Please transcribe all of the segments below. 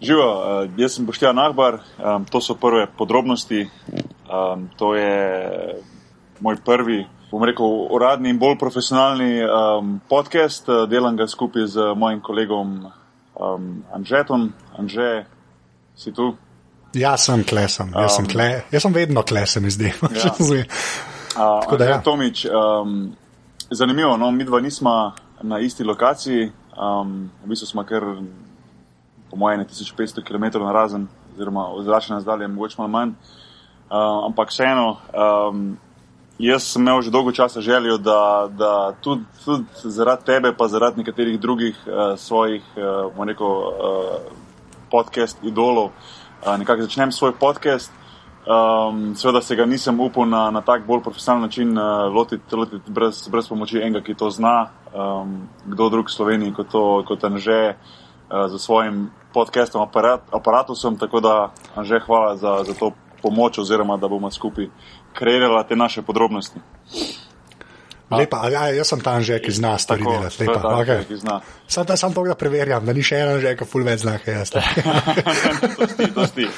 Živo, uh, jaz sem Boštjan Nahbar, um, to so prve podrobnosti. Um, to je moj prvi, bom rekel, uradni in bolj profesionalni um, podcast. Uh, delam ga skupaj z mojim kolegom um, Anžetom. Anže, si tu? Ja, sem klesen, jaz, um, sem kle, jaz sem vedno klesen, zdi. Ja. uh, Tako da, ja. Tomič, um, zanimivo, no, mi dva nismo na isti lokaciji, um, v bistvu smo kar po mojem, 1500 km na razen, oziroma ozračna razdalja, mogoče malo manj. Uh, ampak vseeno, um, jaz sem imel že dolgo časa željo, da, da tudi, tudi zaradi tebe, pa zaradi nekaterih drugih uh, svojih, uh, rekel, uh, podcast idolov, uh, nekako začnem svoj podcast. Um, seveda se ga nisem upal na, na tak bolj profesionalen način uh, lotiti, lotiti brez, brez pomoči enega, ki to zna, um, kdo drug v Sloveniji kot, to, kot Anže, uh, za svojim podcastom, aparat, aparatusom, tako da že hvala za, za to pomoč, oziroma da bomo skupaj kreirali te naše podrobnosti. Lepa, ja, jaz sem tam že, ki zna stvari delati. Lepa, ta, okay. ki zna. Sam tam sam to, da preverjam, da ni še ena že, ki ful več zna, kaj jaz. dosti, dosti.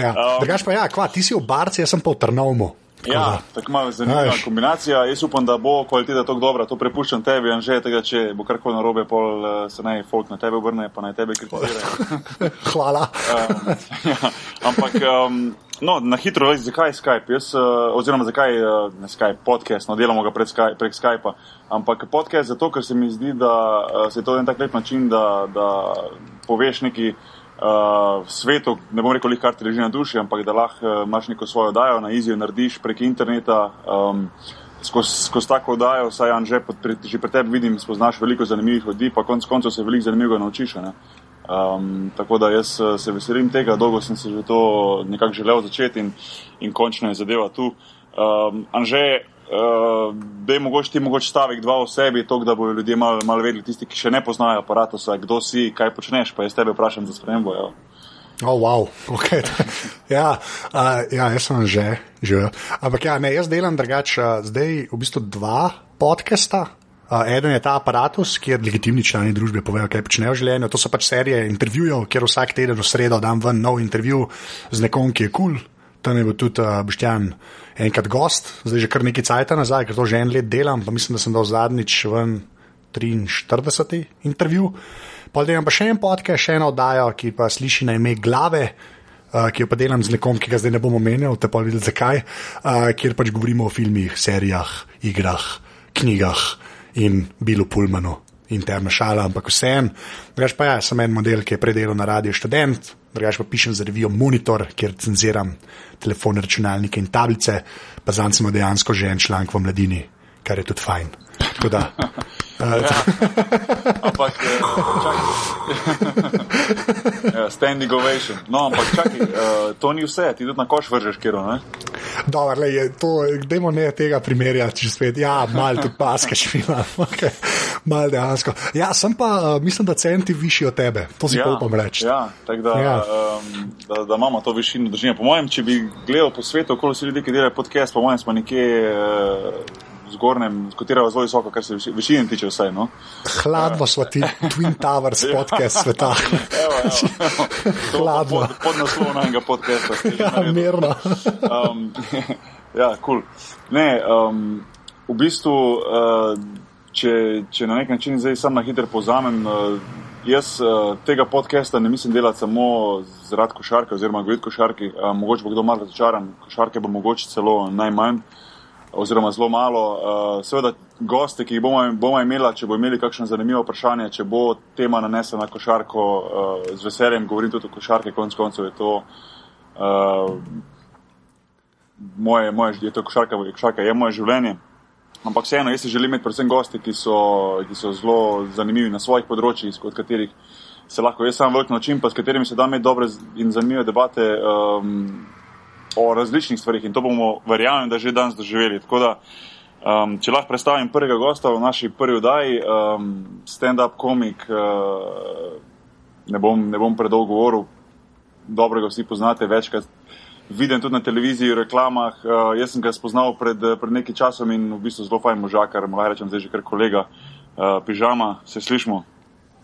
Ja. Um, Drugač pa ja, kva, ti si v barci, jaz sem pa v Trnovmu. Ja, tako malo zanimiva kombinacija. Jaz upam, da bo kvaliteta tako dobra. To prepuščam tebi, Anže, tega, če bo karkoli narobe, pol eh, se naj folk na tebe obrne, pa naj tebe kritizira. Hvala. um, ja, ampak, um, no, na hitro, veš, zakaj Skype? Jaz, uh, oziroma, zakaj uh, ne Skype, podcast, no, delamo ga Sky, prek Skypa. Ampak podcast zato, ker se mi zdi, da uh, se je to en tak lep način, da, da poveš neki uh, svetu, ne bom rekel, kar ti leži na duši, ampak da lahko uh, imaš neko svojo dajo na izijo, narediš prek interneta. Um, Skozi skoz tako oddajo, saj Jan že, pri, že pri tebi vidim, spoznaš veliko zanimivih ljudi, pa konec koncev se veliko zanimivega naučiš. Um, tako da jaz se veselim tega, dolgo sem se že to nekako želel začeti in, in končno je zadeva tu. Um, Anže, uh, da je mogoče ti mogoče stavek dva o sebi, to, da bodo ljudje malo mal vedeli, tisti, ki še ne poznajo aparata, kdo si, kaj počneš, pa jaz tebe vprašam za spremembo. Jo. Oh, wow. okay. ja, uh, ja, jaz sem že, že. Ampak ja, ne, jaz delam drugače. Uh, zdaj v bistvu dva podcasta. Uh, eden je ta aparatus, kjer legitimni člani družbe povejo, kaj počnejo v življenju. To so pač serije intervjujev, kjer vsak teden v sredo dam ven nov intervju z nekom, ki je kul. Cool. Tam je bil tudi uh, Boštjan enkrat gost, zdaj že kar nekaj cajt nazaj, ker to že en let delam, pa mislim, da sem dal zadnjič ven 43. intervju. Pa delam pa še en podcast, še eno oddajo, ki pa sliši na ime glave. Uh, ki jo pa delam z nekom, ki ga zdaj ne bom omenjal, te pa videl zakaj, uh, kjer pač govorimo o filmih, serijah, igrah, knjigah in Bilu Pullmanu interna šala, ampak vseeno. Drugač pa ja, sem en model, ki je predelal na radio študent, drugač pa pišem za revijo Monitor, kjer cenziram telefone, računalnike in tablice, pa zanj sem dejansko že en članek v mladini, kar je tudi fajn. Da, uh, ja. Ampak, eh, čakaj. ja, standing ovation. No, ampak, čakaj, uh, to ni vse, ti tudi na koš vržeš, kjer ne. Dobro, le, to, dajmo ne tega primerjati, če spet, ja, malo tudi paske špila, okay. malo dejansko. Ja, sem pa, mislim, da centi višji od tebe, to si ja, pa upam reči. Ja, tako da, ja. um, da, da imamo to višino držanja. Po mojem, če bi gledal po svetu, okoli si ljudi, ki delajo podcast, po mojem, smo nekje. Uh, zgornjem, skotirajo zelo visoko, kar se višine tiče, vse. No? Hladno smo ti, Twin Towers, ja. podcast sveta. evo, evo, evo. Hladno. Pod, pod naslovom enega podcasta. Ja, mirno. um, ja, kul. Cool. Ne, um, v bistvu, uh, če, če na nek način zdaj sam na hitro povzamem. Uh, Jaz uh, tega podcasta ne mislim delati samo zaradi košarke, oziroma govoriti košarki. Uh, mogoče bo kdo malo razočaran, košarke bo mogoče celo najmanj. Uh, oziroma zelo malo. Uh, seveda, gosti, ki jih bomo, bomo imeli, če bo imeli kakšno zanimivo vprašanje, če bo tema nanesena na košarko, uh, z veseljem govorim tudi o košarki, konec koncev je to. Uh, moje, moje, je to košarka, košarka je moje življenje. Ampak vseeno, jaz si želim imeti predvsem gosti, ki so, ki so zelo zanimivi na svojih področjih, od katerih se lahko jaz sam velik način, pa s katerimi se da imeti dobre in zanimive debate. Um, o različnih stvarih in to bomo, verjamem, da že danes doživeli. Tako da, um, če lahko predstavim prvega gosta v naši prvi oddaji, um, stand-up komik, uh, ne, bom, ne bom predolgo govoril, dobro ga vsi poznate, večkrat vidim tudi na televiziji, v reklamah. Uh, jaz sem ga spoznal pred, pred nekaj časom in v bistvu zelo fajn možakar, lahko rečem zdaj že kar kolega, uh, pižama, se slišmo.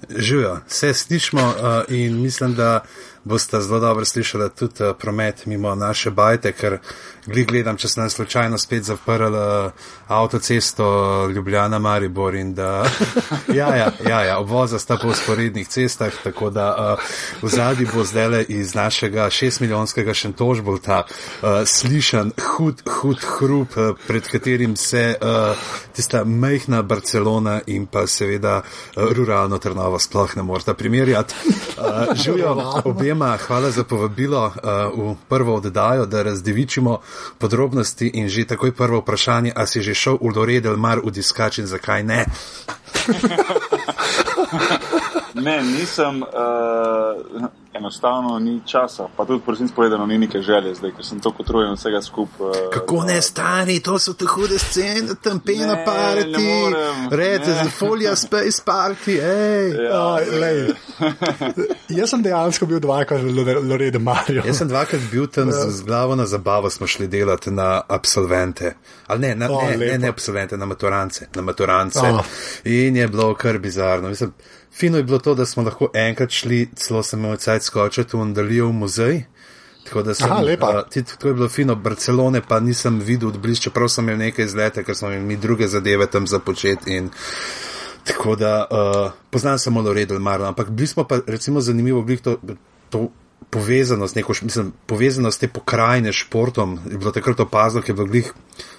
Živijo, vse slišimo uh, in mislim, da boste zelo dobro slišali tudi uh, promet mimo naše bajte, ker gled gledam, če sem nam slučajno spet zaprl uh, avtocesto Ljubljana Maribor in da ja, ja, ja, ja, obvoza sta po usporednih cestah, tako da uh, v zadnji bo zdaj iz našega šestmilijonskega šentožbolta uh, slišan hud, hud hrup, uh, pred katerim se uh, tista mehna Barcelona in pa seveda uh, ruralno Trnava sploh ne morata primerjati. Uh, Živijo obema, hvala za povabilo uh, v prvo oddajo, da razdevičimo podrobnosti in že takoj prvo vprašanje, a si že šel v Loredel mar v diskač in zakaj ne? ne, nisem. Uh, enostavno ni časa, pa tudi prosim povedano, ni neke želje zdaj, ker sem tako utrujen vsega skupaj. Uh, Kako ne stari, to so te hude scene, tam pena parati, rete za folija space party, hej. Ja, oh, Jaz sem dejansko bil dvakrat v Lorede Mario. Jaz sem dvakrat bil tam z, z glavo na zabavo, smo šli delati na absolvente. Ali ne, na, oh, ne, ne, ne absolvente, na maturance. Na maturance. Oh. In je bilo kar bizarno. Mislim, Fino je bilo to, da smo lahko enkrat šli, celo sem imel cajt skočiti v Andalijo v muzej. Tako da sem, Aha, lepa. Uh, tako je bilo fino, Barcelone pa nisem videl od blizu, čeprav sem imel nekaj izlete, ker smo imeli druge zadeve tam započeti. Tako da uh, poznam samo Loredel Marlon, ampak bili smo pa recimo zanimivo, bili to, to povezano s neko, mislim, povezano s te pokrajine športom, je bilo takrat opazno, ker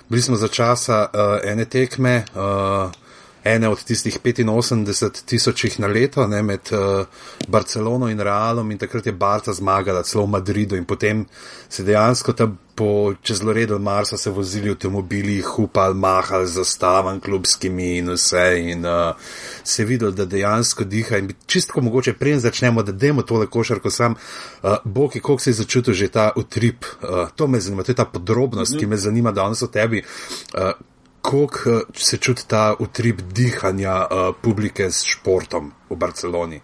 bili smo za časa uh, ene tekme. Uh, ene od tistih 85 tisočih na leto ne, med uh, Barcelono in Realom in takrat je Barca zmagala celo v Madridu in potem se dejansko tam po čez Loredo Marsa se vozili avtomobili, hupal, mahal z zastavan klubskimi in vse in uh, se videl, da dejansko diha in čisto mogoče preden začnemo, da demo tole košarko sam, uh, Boki, koliko je začutil že ta utrip, uh, to me zanima, to je ta podrobnost, ki me zanima danes o tebi. Uh, kako eh, se čuti ta utrip dihanja uh, publike s športom v Barceloni?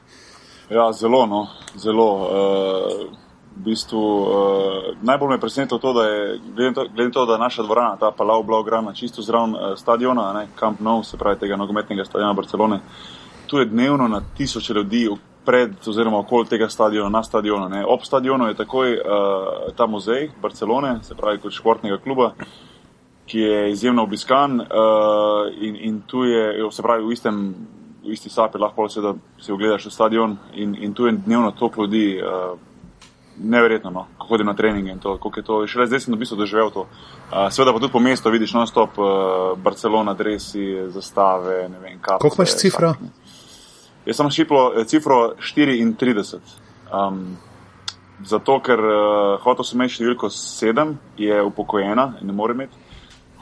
Ja, zelo, no, zelo. Uh, v bistvu, uh, najbolj me je presenetilo to, da je, glede na to, da je naša dvorana, ta Palau Blaugrana, čisto zraven uh, stadiona, ne, Camp Nou, se pravi tega nogometnega stadiona Barcelone. Tu je dnevno na tisoče ljudi pred oziroma okoli tega stadiona, na stadionu. Ne. Ob stadionu je takoj uh, ta muzej Barcelone, se pravi kot športnega kluba ki je izjemno obiskan uh, in, in tu je, se pravi, v, istem, v isti sapi lahko se da si ogledaš stadion in, in tu je dnevno toliko ljudi, uh, neverjetno, no, ko hodim na treninge in to, kako je to, še le zdaj sem v bistvu doživel to. Uh, Sveda pa tudi po mestu vidiš non-stop uh, Barcelona, dresi, zastave, ne vem, kaj. Koliko imaš cifra? Jaz sem šiplo cifro 34. Um, zato, ker uh, hotel sem imeti številko 7, je upokojena in ne more imeti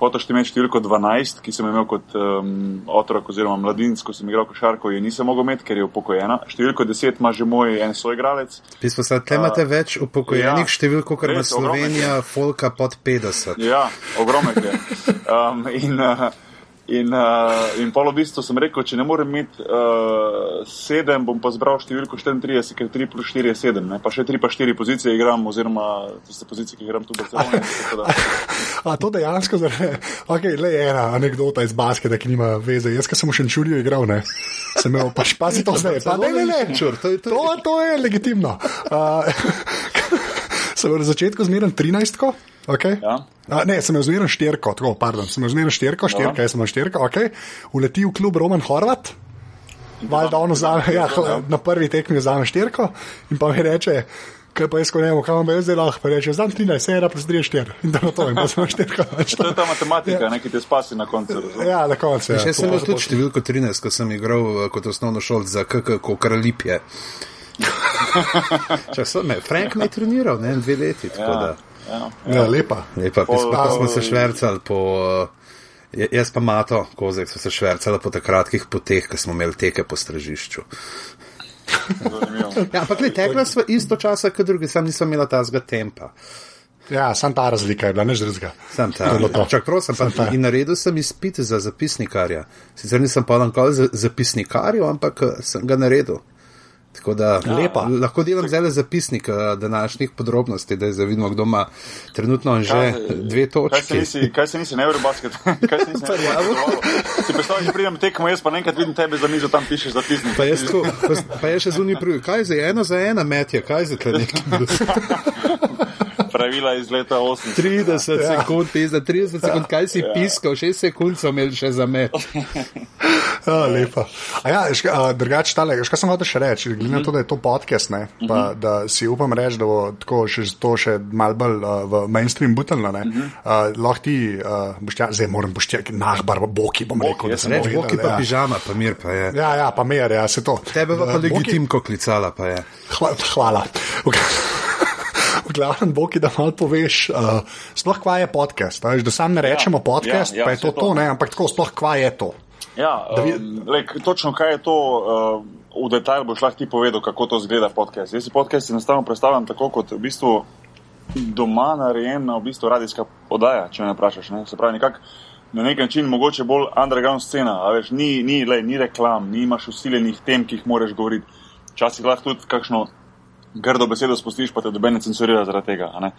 hotel imeti številko 12, ki sem imel kot um, otrok oziroma mladinec, ko sem igral košarko, je nisem mogel imeti, ker je upokojena. Številko 10 ima že moj en svoj igralec. Pismo se, tle imate več upokojenih ja, številk, kot ima Slovenija, Folka pod 50. Ja, ogromno je. Um, in, uh, In, uh, in polo v bistvu sem rekel, če ne morem imeti uh, sedem, bom pa zbral številko 34, ker 3 plus 4 je 7, ne? pa še 3 pa 4 pozicije igram, oziroma tiste pozicije, ki igram tu v Barceloni. A to dejansko, ok, le ena anekdota iz basketa, ki nima veze. Jaz, ki sem v Šenčurju igral, ne, sem imel pač pazi to zdaj, pa ne, ne, ne, čur, to, to, to, to je legitimno. Uh, sem na začetku zmeren 13. Okay. Ja. A, ne, sem zmeren štirko, tako, pardon, sem zmeren štirko, štirka, jaz sem štirka, ok. Uleti v klub Roman Horvat, valjda ono zame, ja, na prvi tekmi zame štirko in pa mi reče, kaj pa jaz, ko ne vem, kaj vam je zdaj lahko, pa reče, znam 13, 7, plus 3, 4 in da na to in pa sem štirka. To je ta matematika, ja. neki te spasi na koncu. Ja, na koncu. Ja. Še sem imel tudi številko 13, ko sem igral eh, kot osnovno šol za KK, ko kralipje. Frank me je treniral, ne, dve leti, tako ja. da. Ja, ja. lepa. lepa. Pa smo se švrcali po. Uh, jaz pa mato, kozek, smo se švrcali po kratkih poteh, ko smo imeli teke po stražišču. ja, ampak ne, tekla smo isto časa, kot drugi, sam nisem imela tazga tempa. Ja, sem ta razlika, je bila než drugega. Sem ta. Čak prosim, pa ta. in naredil sem izpit za zapisnikarja. Sicer nisem pa nikoli za zapisnikarju, ampak eh, sem ga naredil. Tako da Lepa. lahko delam zelo zapisnik uh, današnjih podrobnosti, da zdaj vidimo, kdo ima trenutno že kaj, dve točke. Kaj se nisi, ne vem, basket. Kaj se nisi, ne vem, si predstavljaj, da pridem tekmo, jaz pa enkrat vidim tebe za mizo, tam pišeš zapisnik. Pa, tako, pa, pa je še zunaj prvi, kaj za eno za ena metje, kaj za tle nekaj. Pravila iz leta 80. 30 ja. sekund, za 30 sekund, kaj si ja. piskal, 6 sekund so imeli še za met. Ja, lepa. Ja, drugače, tale, kaj sem hotel še reči, glede na to, da je to podcast, ne, pa, uh -huh. da si upam reči, da bo tako še to še mal bolj uh, v mainstream butelno. Uh -huh. uh, lahko ti, uh, tja, zdaj moram boš tja, nahbar, boki bom rekel. Ja, sem rekel, boki pa ja. pižama, pa mir pa je. Ja, ja, pa mir, ja, se to. Tebe pa, pa legitimko klicala pa je. Hvala. hvala. V glavnem, boki, da malo poveš, uh, sploh kva je podcast. Da sam ne rečemo ja, podcast, ja, ja, pa je to to, to ne, ampak tako sploh kva je to. Ja, vi... um, lek, točno kaj je to, uh, v detajlu boš lahko ti povedal, kako to zgleda podcast. Jaz si podcast enostavno predstavljam tako, kot v bistvu doma narejena v bistvu radijska podaja, če me vprašaš. Ne? Se pravi, nekak, na nek način mogoče bolj underground scena, a veš, ni, ni, lej, ni reklam, ni imaš usiljenih tem, ki jih moraš govoriti. Včasih lahko tudi kakšno grdo besedo spustiš, pa te dobe ne censurira zaradi tega. Uh,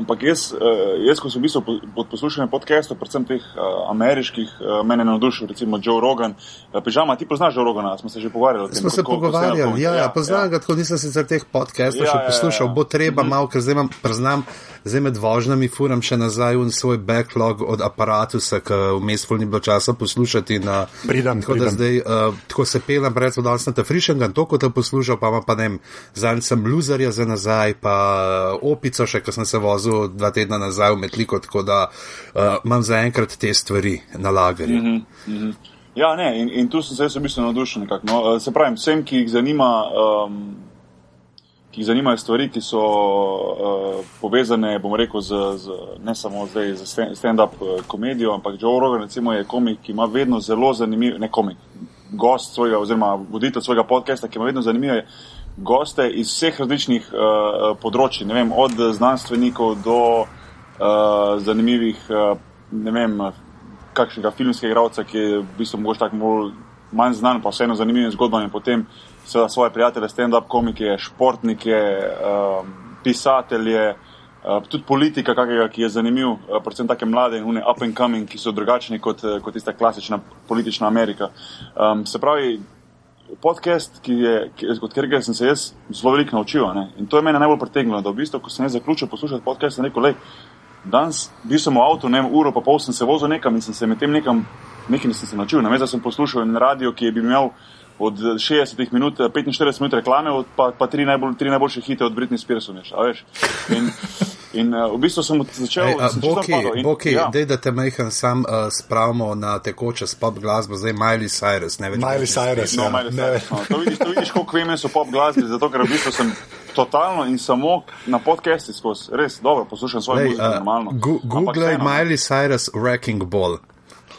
ampak jaz, uh, jaz, ko sem bistvu pod poslušanjem podcastov, predvsem teh uh, ameriških, uh, mene je navdušil, recimo Joe Rogan. Uh, Pižama, ti poznaš Joe Rogana, smo se že pogovarjali. Smo se pogovarjali, ja, ja, poznam ja. ga, tako nisem sicer teh podcastov ja, še poslušal, ja, ja. bo treba mm -hmm. malo, ker zdaj imam, priznam, zdaj med vožnjami furam še nazaj v svoj backlog od aparatusa, ki vmes ni bilo časa poslušati. Na, pridem, tako pridem. da zdaj, uh, tako se pelem, recimo, da sem te frišen, to kot te poslušal, pa pa ne, zanj sem luzerja za nazaj, pa uh, opico še, ko sem se vozil dva tedna nazaj v Metliko, tako da uh, imam zaenkrat te stvari na lagerju. Mm -hmm, mm -hmm. Ja, ne, in, in tu sem se jaz v bistvu navdušen. No. Uh, se pravi, vsem, ki jih zanima. Um, Ki jih zanimajo stvari, ki so uh, povezane, bom rekel, z, z, ne samo zdaj z stand-up uh, komedijo, ampak Joe Rogan, recimo, je komik, ki ima vedno zelo zanimiv, ne komik, gost svojega, oziroma voditelj svojega podcasta, ki ima vedno zanimive goste iz vseh različnih uh, področji, vem, od znanstvenikov do uh, zanimivih, uh, ne vem, kakšnega filmskega igralca, ki je v bistvu mogoče tako manj znan, pa vseeno zanimivim zgodbam in potem seveda svoje prijatelje, stand-up komike, športnike, uh, pisatelje. Uh, tudi politika, kakega, ki je zanimiv, uh, predvsem take mlade in up and coming, ki so drugačni kot, kot tista klasična politična Amerika. Um, se pravi, podcast, ki je, ki, od katerega sem se jaz zelo veliko naučil. Ne? In to je meni najbolj pritegnilo, da v bistvu, ko sem zaključil poslušati podcast, sem rekel, da danes bil sem v avtu, ne vem, uro pa pol sem se vozil nekam in sem se med tem nekam, nekaj nisem se naučil. Namesto sem poslušal en radio, ki je bil imel od 60 minut, 45 minut reklame, pa, pa tri, najbolj, tri najboljše hite od Britney Spears. In, in uh, v bistvu sem začel s tem, Boki, ja. da te meham sam uh, spravimo na tekoče pop glasbo, zdaj Miley Cyrus. Ne več Miley Cyrus, no, ja. Miley Cyrus no. to, vidiš, to vidiš, koliko veme so pop glasbe, zato ker v bistvu sem totalno in samo na podcasti skozi. Res dobro, poslušam svoje muzike, uh, normalno. Google Miley Cyrus Wrecking Ball.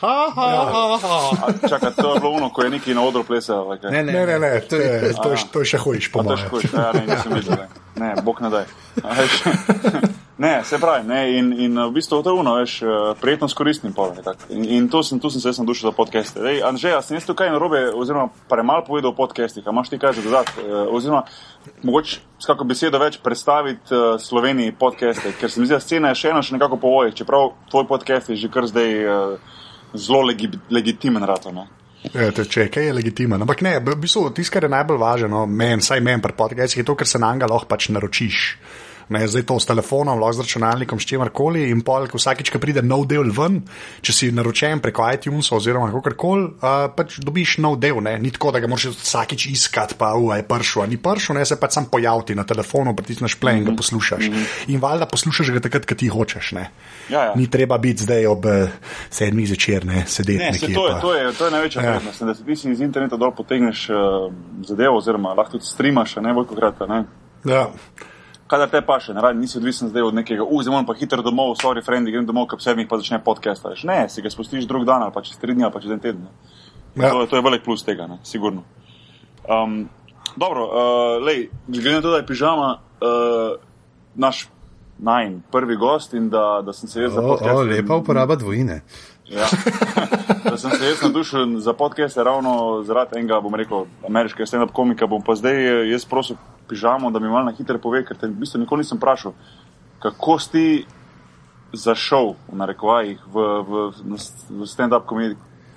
Ha, ha, ja. ha, ha. Čakaj, to je bilo ono, ko je neki na odru plesal. Okay. Ne, ne, ne, ne, ne, to je, to je, to je še hujš, po mojem. Ja, ne, nisem videl. Ne, ne bog ne daj. Ne, se pravi, ne, in, in v bistvu to je ono, veš, eh, prijetno s koristnim povem. In, in tu sem, tu sem se jaz nadušil za podcaste. Dej, Anže, a sem jaz tukaj na robe, oziroma premalo povedal o podcastih, a imaš ti kaj za dodati? Eh, oziroma, mogoče s kako besedo več predstaviti uh, Sloveniji podcaste, ker se mi zdi, da scena je še ena še nekako po vojih, čeprav tvoj podcast je že kar zdaj. Uh, zelo legi, legitimen rato. No? Ja, če kaj je legitimen. Ampak ne, v bistvu tisto, kar je najbolj važno, no, meni, saj meni pri podcastih, je to, ker se na njega lahko pač naročiš. Ne, zdaj to s telefonom, lahko z računalnikom, s čemarkoli. In pol, vsakič, ko pride nov del ven, če si naročen preko iTunes oziroma kakorkoli, uh, pač dobiš nov del. Ne. Ni tako, da ga moraš vsakič iskati, pa uh, je pršel, ni pršel, ne se pač sam pojaviti na telefonu, pritisneš play in ga mhm. poslušaš. Mm -hmm. In valjda poslušaš ga takrat, ko ti hočeš. Ja, ja. Ni treba biti zdaj ob uh, sedmih zvečer, ne sedeti. Ne, se to, je, to, je, to je največja ja. prednost, da si ti iz interneta dol potegneš uh, zadevo, oziroma lahko tudi streamaš, ne veliko krat. Ja kadar te pa še, ne radi, nisi odvisen zdaj od nekega, uzem pa hitro domov, sorry, friend, grem domov, kap sedmih pa začne podcast. Ne, si ga spustiš drug dan ali pa čez tri dni ali pa čez en teden. Ja. To, to je velik plus tega, ne, sigurno. Um, dobro, uh, lej, glede na to, da je pižama uh, naš najn prvi gost in da, da sem se jaz o, lepa uporaba dvojine. Ja. Da sem se jaz nadušil za podcaste ravno zaradi enega, bom rekel, ameriškega stand-up komika. Bom pa zdaj eh, jaz prosil pižamo, da mi malo na hitro pove, ker te v bistvu nikoli nisem vprašal, kako si zašel v narekovajih v, v, v stand-up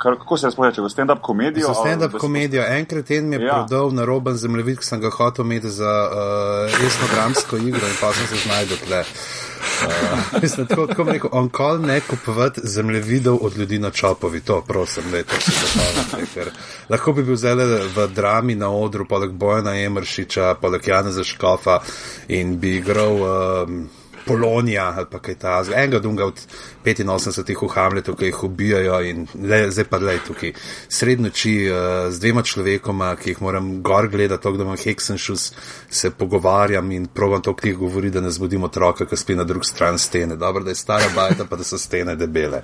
Kako se sploh reče, v stand-up komedijo? Za stand-up komedijo. Enkrat en mi je ja. prodal na roben zemljevid, ki sem ga hotel imeti za uh, resno dramsko igro in pa sem se znašel tle. Uh, mislim, tako, tako rekel, on kol ne kupovati zemljevidov od ljudi na čopovi, to prosim, ne, to se zapomnim. Lahko bi bil zelo v drami na odru, poleg Bojana Emršiča, poleg Jana Zaškofa in bi igral. Um, Polonija ali pa kaj takega, enega dunga od 85 v Hamletu, ki jih ubijajo in le, zdaj pa le tukaj srednoči uh, z dvema človekoma, ki jih moram gor gledati, tako da imam heksenšus, se pogovarjam in provam to, ki jih govori, da ne zbudim otroka, ki spi na drug stran stene. Dobro, da je stara bajta, pa da so stene debele.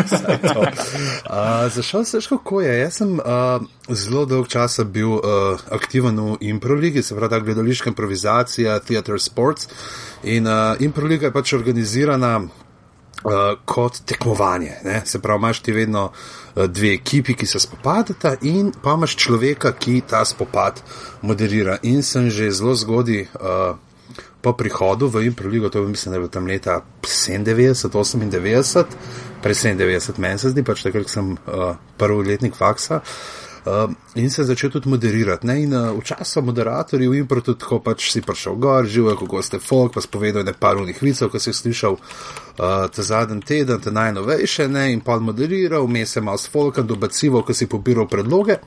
Uh, zašel se, kako je. Jaz sem uh, zelo dolg časa bil uh, aktiven v improligi, se pravi, gledališka improvizacija, theater sports. In uh, Improliga je pač organizirana uh, kot tekmovanje. Ne? Se pravi, imaš ti vedno uh, dve ekipi, ki se spopadata, in pa imaš človeka, ki ta spopad moderira. In sem že zelo zgodaj. Uh, Po prihodu v Improligo, to je mislim, da je bilo tam leta 97, 98, prej 97, meni se zdi, pač takrat sem uh, prvi letnik faksa. Uh, Uh, in se je začel tudi moderirati. Ne? In uh, včasih moderatorji v Improtu tako pač si prišel gor, živijo, kako ste folk, pa spovedal nekaj unih vicev, ki si jih slišal uh, ta zadnji teden, te najnovejše, ne? in pa moderiral, vmes je malo s folkom, dobacivo, ki si pobiral predloge.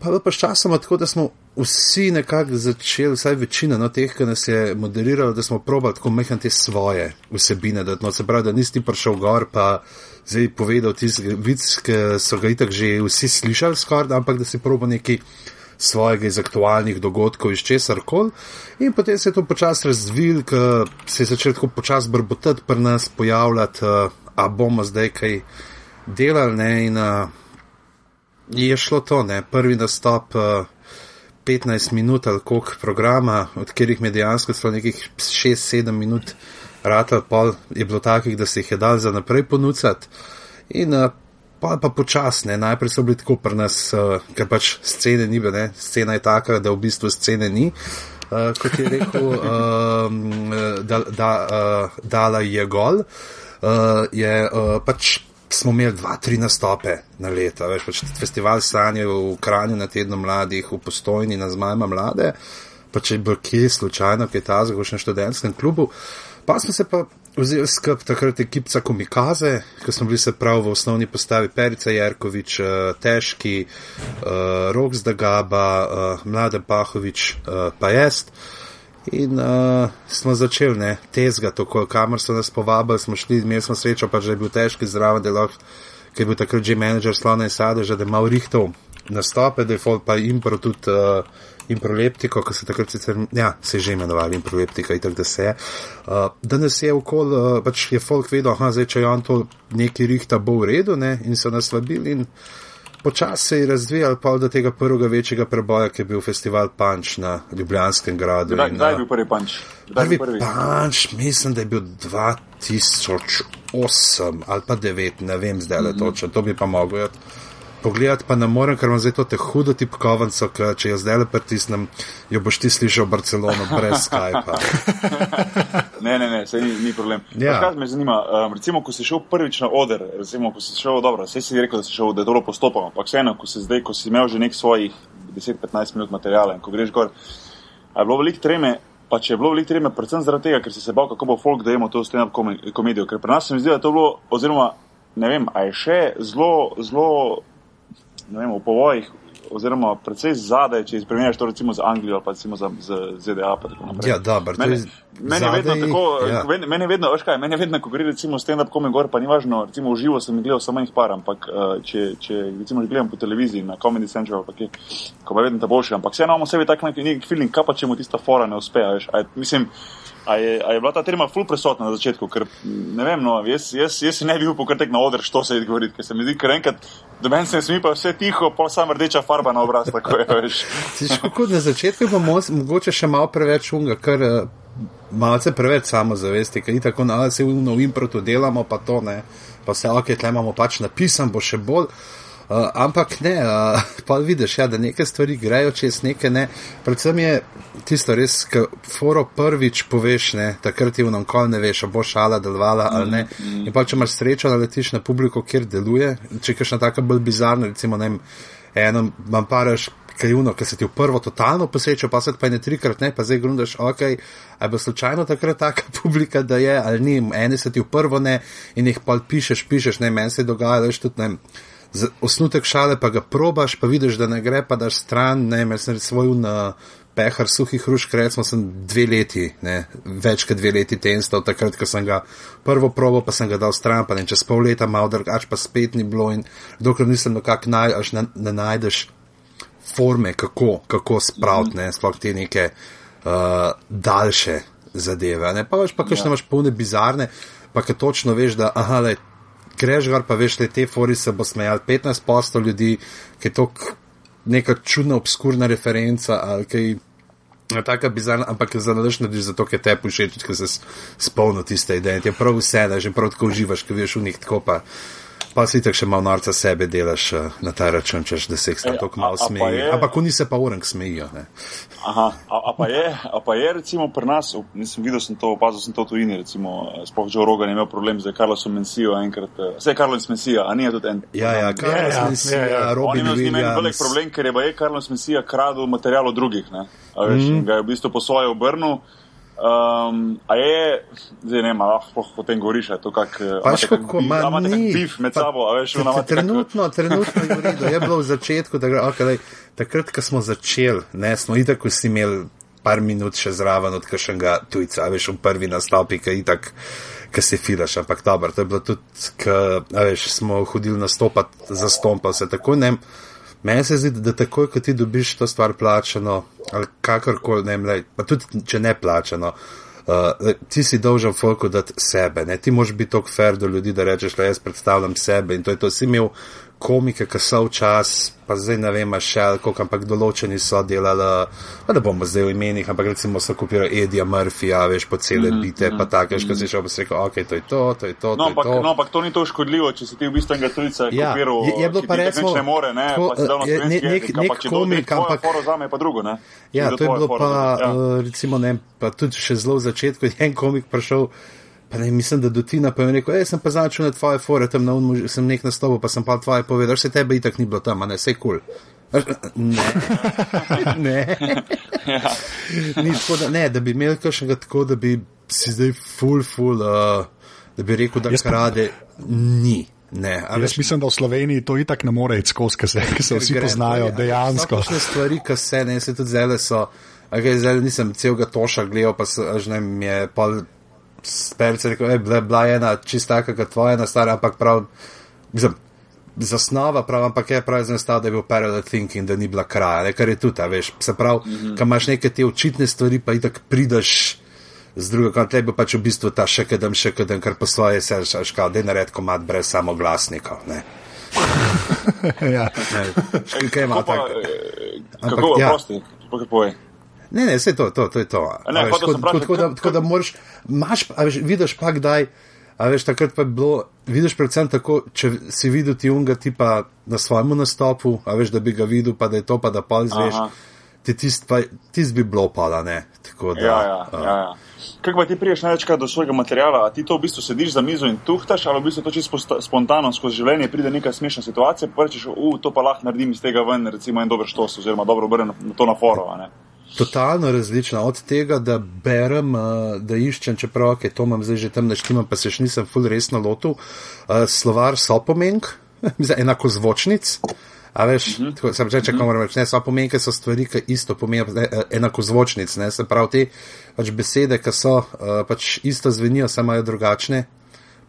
Pa je pa sčasoma tako, da smo vsi nekako začeli, vsaj večina no, teh, ki nas je moderirala, da smo probali tako mehati te svoje vsebine, da, no, se pravi, da nisi prišel gor pa zdaj povedal tisti vic, ki so ga itak že vsi slišali skoraj, ampak da si probo neki svojega iz aktualnih dogodkov iz česar kol. In potem se je to počasi razvil, ker se je začel tako počasi brbotati pri nas, pojavljati, uh, a bomo zdaj kaj delali, ne, in uh, je šlo to, ne, prvi nastop. Uh, 15 minut ali koliko programa, od katerih je dejansko samo nekih 6-7 minut rata pol je bilo takih, da se jih je dal za naprej ponuditi. In uh, pa, pa počasne, najprej so bili tako pri nas, uh, ker pač scene ni bilo, scena je taka, da v bistvu scene ni. Uh, kot je rekel, uh, da, da, uh, dala je gol, uh, je uh, pač smo imeli dva, tri nastope na leto. Veš, pač festival sanje v Kranju na tednu mladih, v postojni na zmajma mlade, pa če je bil kje slučajno, kaj ta zgo še na študentskem klubu. Pa smo se pa vzeli skup takrat ekipca Komikaze, ki smo bili se prav v osnovni postavi Perica Jerkovič, uh, Težki, uh, Rok Zdagaba, uh, Mlade Pahovič, uh, pa jaz. In uh, smo začeli, ne, tezga, tako, kamor so nas povabili, smo šli, imeli smo srečo, pa že je bil težki zraven delok, ker je bil takrat že menedžer Slona in Sadeža, da je mal rihtov nastope, da je folk pa impro tudi. Uh, improleptiko, ki se takrat sicer, ja, se je že imenovali improleptika, in tako da se je. Uh, danes je okol, uh, pač je folk vedel, aha, zdaj če je on to neki rihta bo v redu, ne, in so nas slabili in počasi se je razvijal pa do tega prvega večjega preboja, ki je bil festival Punch na Ljubljanskem gradu. Kdaj, kdaj je bil prvi Punch? Prvi, prvi Punch, mislim, da je bil 2008 ali pa 2009, ne vem zdaj le mm -hmm. točno, to bi pa mogel pogledati pa ne morem, ker imam zdaj to te hudo tipkovnico, ker če jo zdaj le pritisnem, jo boš ti slišal v Barcelonu brez Skypa. ne, ne, ne, se ni, ni problem. Ja. Kaj me zanima, um, recimo, ko si šel prvič na oder, recimo, ko si šel, dobro, vse si rekel, da si šel, da je dobro postopoma, ampak vseeno, ko si zdaj, ko si imel že nek svojih 10-15 minut materijala in ko greš gor, je bilo veliko treme. Pa če je bilo veliko treme, predvsem zaradi tega, ker si se bal, kako bo folk, da imamo to stand-up komedijo. Ker pri nas se mi zdi, da je to bilo, oziroma ne vem, a je še zelo, zelo vem, v povojih, oziroma predvsej zadaj, če izpremeniš to recimo za Anglijo ali pa recimo za, za ZDA. Ja, dobro, meni, meni je vedno tako, ja. meni je vedno, veš kaj, meni je vedno, ko gre recimo stand-up kome gor, pa ni važno, recimo v živo sem gledal samo enih par, ampak uh, če, če recimo gledam po televiziji na Comedy Central, pa kje, ko pa vedno ta boljši, ampak vseeno imamo sebi tak nek, nek feeling, kaj pa če mu tista fora ne uspe, veš, a, mislim, A je, a je bila ta tema ful prisotna na začetku? Ker, ne vem, no, jaz, jaz, jaz ne bi upal krtek na oder, što se je govoriti, ker se mi zdi, ker enkrat, da meni se smi pa vse tiho, pa samo rdeča farba na obraz, tako je, veš. Kot na začetku pa mogoče še malo preveč unga, ker malce preveč samozavesti, ker ni tako, da se v novim protu delamo, pa to ne. Pa vse ok, tle imamo pač napisan, bo še bolj. Uh, ampak ne, uh, pa vidiš, ja, da neke stvari grejo čez neke ne. Predvsem je tisto res, ki foro prvič poveš, ne, takrat ti v nam kol ne veš, bo šala delovala ali ne. Mm. In pa če imaš srečo, da letiš na publiko, kjer deluje, če kaš na taka bolj bizarna, recimo, ne, eno, vam paraš kajuno, ki se ti v prvo totalno posveča, pa se pa ne trikrat ne, pa zdaj grundaš, ok, ali bo slučajno takrat taka publika, da je, ali ni, eni se ti v prvo ne in jih pa pišeš, pišeš, ne, meni se dogaja, veš tudi ne osnutek šale, pa ga probaš, pa vidiš, da ne gre, pa daš stran, ne, mer sem svoj na pehar suhih hrušk, recimo sem dve leti, ne, več kot dve leti tensta, takrat, ko sem ga prvo probo, pa sem ga dal stran, pa ne, čez pol leta malo drugač, pa spet ni bilo in dokler nisem nekak naj, až ne, ne najdeš forme, kako, kako spraviti, ne, sploh te neke uh, daljše zadeve, ne, pa veš pa, kakšne ja. imaš polne bizarne, pa ki točno veš, da, aha, le, greš gor, pa veš, da te fori se bo smejal 15 posto ljudi, ki je to neka čudna, obskurna referenca ali kaj. Taka bizarna, ampak za nadaljno narediš zato, ker te pušeč, ker se spolno tiste ideje. Ti je prav vse, da že prav tako uživaš, ker veš v njih tako pa. Pa si tako še malo norca sebe delaš uh, na ta račun, češ, da se jih tam tako malo smeji. Ampak oni se pa urank smejijo. Ne? Aha, a, a, pa je, a pa je recimo pri nas, nisem videl, sem to opazil, sem to tujini, recimo, eh, spoh Joe Rogan je imel problem z Carlosom Mensijo enkrat. Vse eh, je Carlos Mensija, a ni je tudi en. Ja, ja, Carlos ja, ja, Mensija, ja, ja. Robin Williams. On je imel velik problem, ker je pa je Carlos Mensija kradel material od drugih, ne? A veš, mm ga je v bistvu po svoje obrnil. Um, a je, zdaj ne, lahko o tem govoriš, je to kak, pač kako ima pif med pa, sabo, a veš, v nama. Trenutno, trenutno je redo, je bilo v začetku, da, okay, takrat, ko smo začeli, ne, smo itak vsi imeli par minut še zraven od kakšnega tujca, a veš, v prvi nastopi, ki itak, ki se filaš, ampak dobro, to je bilo tudi, ko, a veš, smo hodili nastopati za stompa, se tako ne. Meni se zdi, da takoj, ko ti dobiš to stvar plačano, ali kakorkoli, ne vem, pa tudi če ne plačano, uh, ti si dolžen folku dati sebe, ne? ti moš biti tako fair do ljudi, da rečeš, da jaz predstavljam sebe in to je to, si imel komike, ki so včasih, pa zdaj ne vem, še koliko, ampak določeni so delali, pa da bomo zdaj v imenih, ampak recimo so kopirali Edija Murphyja, veš, po cele mm -hmm, bite, mm -hmm, pa tako, mm -hmm. še si rekel, ok, to je to, to je to. No, to ampak, je to. no, ampak to ni to škodljivo, če si ti v bistvu enega tujca ja, kopiral. Je, je bilo pa recimo, ne more, ne, ko, pa si dal na nek, nek, nek, komik, ampak. Zame pa drugo, ne. Ja, to je bilo pa, ja. uh, recimo, ne, pa tudi še zelo v začetku, je en komik prišel. Pa ne, mislim, da do Tina pa je rekel, jaz sem pa začel na tvoje fore, tam na unmu sem nek nastopo, pa sem pa tvoje povedal, se tebe itak ni bilo tam, a ne, vse kul. Cool. Ne. ne. ja. Ni tako, da, ne, da bi imel kakšnega tako, da bi si zdaj full, full, uh, da bi rekel, da krade, ni. Ne, jaz veš, mislim, da v Sloveniji to itak ne more iti skozi, ker se, se vsi gre, poznajo ja, dejansko. To so stvari, ki se ne, se tudi zele so. Okay, zdaj nisem celega toša gledal, pa se, že ne, mi je pol sperce rekel, da je bila ena čista, kakor tvoja, ena stara, ampak prav, mislim, zasnova, prav, ampak je prav znestav, da je bil parallel thinking, da ni bila kraja, ne, kar je tudi, veš, se prav, mm -hmm. kam imaš neke te očitne stvari, pa itak prideš. Z druge strani, tebi pač v bistvu ta še kedem, še kedem, kar po svoje se rečeš, da je nared komat brez samo glasnikov. ja, kaj ima tako? Kako je, ja. prosti, kako je? Ne, ne, vse to, to, to je to. Ne, veš, tako, pravi, tako, da, tako da moraš, imaš, a veš, vidiš pa kdaj, a veš, takrat pa je bilo, vidiš predvsem tako, če si videl ti unga tipa na svojemu nastopu, a veš, da bi ga videl, pa da je to, pa da pa izveš, ti tist, pa, tist bi bilo pala, ne. Tako da. Ja, ja, uh, ja, ja. Kaj pa ti priješ največkrat do svojega materiala, a ti to v bistvu sediš za mizo in tuhtaš, ali v bistvu to čisto spontano skozi življenje pride neka smešna situacija, pa rečeš, u, to pa lahko naredim iz tega ven, recimo en dober štos, oziroma dobro obrnem to na foro, a ne totalno različna. Od tega, da berem, uh, da iščem, čeprav je to imam zdaj že tam naštima, pa se še nisem ful resno lotil, uh, slovar sopomenk, enako zvočnic. A veš, mhm. -huh. tako, sem reče, kako moram reči, ne, sopomenke so stvari, ki isto pomenijo, eh, enako zvočnic, ne, se pravi te pač besede, ki so pač isto zvenijo, samo imajo drugačne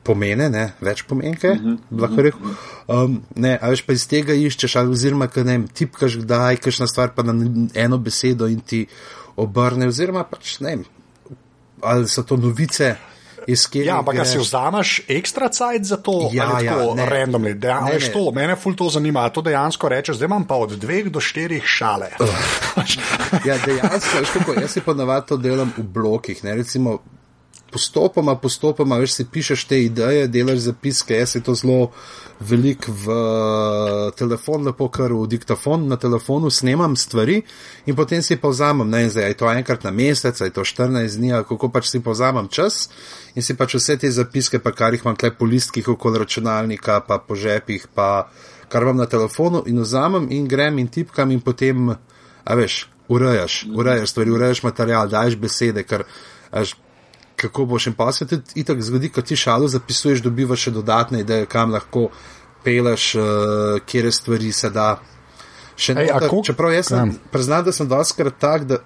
pomene, ne, več pomenke, uh -huh. lahko rečem. Um, ne, a veš pa iz tega iščeš, ali oziroma, kaj ne, tipkaš kdaj, kakšna stvar pa na eno besedo in ti obrne, oziroma pač ne, ali so to novice. Ja, ampak greš... si vzameš ekstra cajt za to, ja, ali ja, tako randomly. Dejan, ne, ne. To, mene ful to zanima, to dejansko rečeš, zdaj imam pa od dveh do štirih šale. ja, dejansko, kako, jaz si pa navad to delam v blokih, ne recimo postopoma, postopoma, veš, si pišeš te ideje, delaš zapiske, jaz je to zelo velik v telefon, lepo kar v diktafon na telefonu snemam stvari in potem si povzamem, ne vem, je to enkrat na mesec, je to 14 dni, kako pač si povzamem čas in si pač vse te zapiske, pa kar jih imam tle po listkih okoli računalnika, pa po žepih, pa kar imam na telefonu in vzamem in grem in tipkam in potem, a veš, urejaš, urejaš stvari, urejaš material, daješ besede, ker, kako boš in pa se tudi itak zgodi, ko ti šalo zapisuješ, dobivaš še dodatne ideje, kam lahko peleš, uh, kje stvari se da. Še Ej, noter, čeprav jaz sem, priznam, da sem doskrat tak, da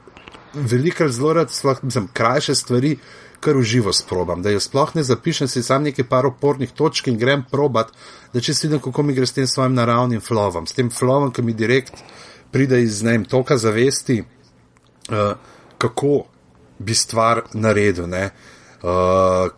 velikrat zelo rad, mislim, krajše stvari, kar uživo sprobam, da jo sploh ne zapišem, si sam nekaj par opornih točk in grem probat, da če si vidim, kako mi gre s tem svojim naravnim flovom, s tem flovom, ki mi direkt pride iz, ne vem, toka zavesti, uh, kako bi stvar naredil. Uh,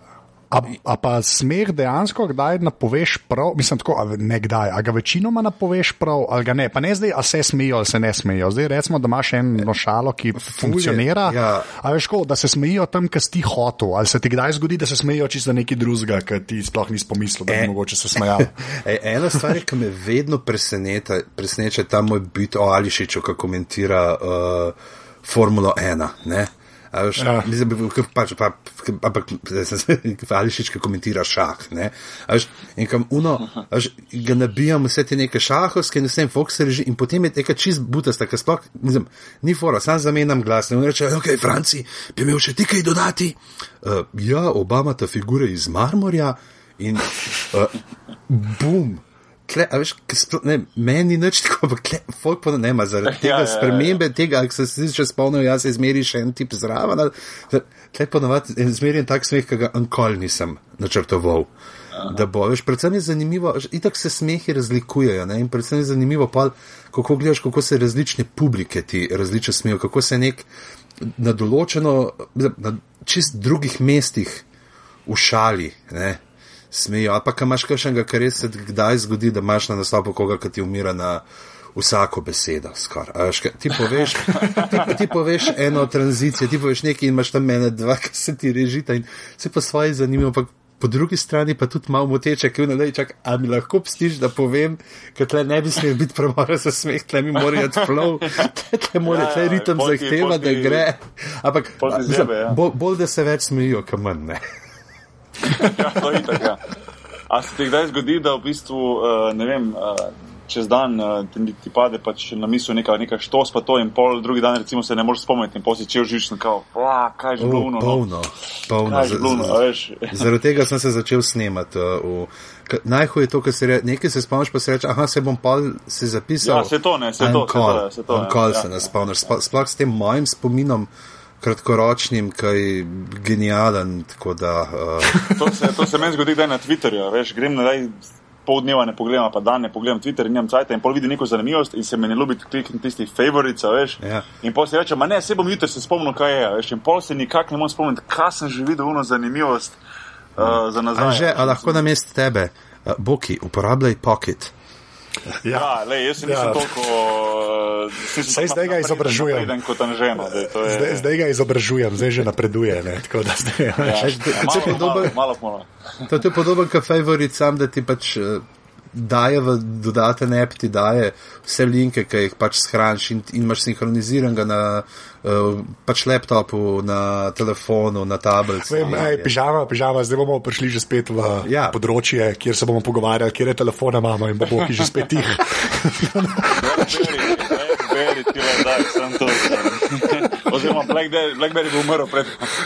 A, a pa smeh dejansko, kdaj napoveš prav, mislim, tako, ne kdaj, a ga večinoma napoveš prav, ali ga ne, pa ne zdaj, a se smejijo ali se ne smejijo. Zdaj recimo, da imaš eno šalo, ki Fulje, funkcionira. Ja. A veš, ko, da se smejijo tam, kjer si hotel, ali se ti kdaj zgodi, da se smejijo čisto neki drugega, ker ti sploh nisi pomislil, da bi e, mogoče se smejal. E, ena stvar, ki me vedno preseneča, preseneča ta moj bit o Ališiču, ki komentira uh, Formulo 1. Ne? Ampak, ja. pač, pa, ampak, ali šič, ki komentira šah. Až, in kam uno, až, ga nabijam vse te neke šahovske, ne vem, Fox reži in potem je teka čist butasta, ker sploh, ni fora, sam zamenjam glas. In reče, ok, Franci, bi imel še ti kaj dodati. Uh, ja, Obama ta figure iz marmorja in uh, bum kle, veš, splo, ne, meni nič tako, ampak folk pa ne ima zaradi tega ja, ja, spremembe, ja, ja. tega, ak se si še spomnil, jaz se izmeri še en tip zraven. Tle pa navadi izmerjen tak smeh, ki ga ankoli nisem načrtoval. Aha. Da bo, veš, predvsem je zanimivo, itak se smehi razlikujejo, ne, in predvsem je zanimivo pa, kako gledaš, kako se različne publike ti različno smejo, kako se nek na določeno, na čist drugih mestih ušali, ne, smejijo. Ali pa kaj imaš enega, kar se kdaj zgodi, da imaš na naslovu koga, ki ti umira na vsako besedo. Až, ti, poveš, ti, ti poveš eno tranzicijo, ti poveš nekaj in imaš tam mene dva, ki se ti režita in se pa svoje zanimivo. Pa Po drugi strani pa tudi malo moteče, ki vnadej čak, a mi lahko pstiš, da povem, ker tle ne bi smel biti premora za smeh, tle mi mora iti flow, tle, tle mora, tle ja, ritem zahteva, da gre. Ampak, ja. bolj, da se več smejijo, kam manj ne. Ja, to je tako. Ja. A se ti kdaj zgodi, da v bistvu, uh, ne vem, uh, čez dan uh, ti, ti pade pač na misel neka, neka štos, pa to in pol, drugi dan recimo se ne moreš spomniti in posi čel žično, kao, kaj je bilo. No? Polno, polno. Zaradi tega sem se začel snemati. Uh, Najhuje je to, kar se reče, nekaj se spomniš, pa se reče, aha, se bom pa se zapisal. Ja, se to ne, se to. Call, se to, se to. Call ja. se ne spomniš. Sploh s tem mojim spominom kratkoročnim, kaj genijalen. Da, uh... to, se, to se meni zgodi, da je na Twitterju. Veš, grem na daj, pol dneva ne pogledam, pa dan ne pogledam Twitter in nimam cajt in pol vidim neko zanimivost in se mi ne ljubi klikniti tisti favorica, veš. Ja. In pol se reče, ma ne, se bom jutri se spomnil, kaj je, veš. In pol se nikak ne morem spomniti, kaj sem že videl, uno zanimivost uh, za nazaj. A že, a lahko na mest tebe, uh, Boki, uporabljaj pocket. Ja, ja le, jaz nisem ja. toliko. Uh, Saj zdaj ga izobražujem. Žena, da, je... zdaj, zdaj ga izobražujem, zdaj že napreduje. Ne, zdaj, ja. Ja. Ja, malo, podoben, malo, malo. To je podoben, kot favorit sam, da ti pač. Uh, daje v dodaten app, ti daje vse linke, ki jih pač shraniš in, in imaš sinhroniziranega na uh, pač laptopu, na telefonu, na tablici. Pižama, pižama, zdaj bomo prišli že spet v ja. področje, kjer se bomo pogovarjali, kje je telefona imamo in bomo ki že spet tih. Beri, ti le daj, sem to. Oziroma, Blackberry bo umrl pred.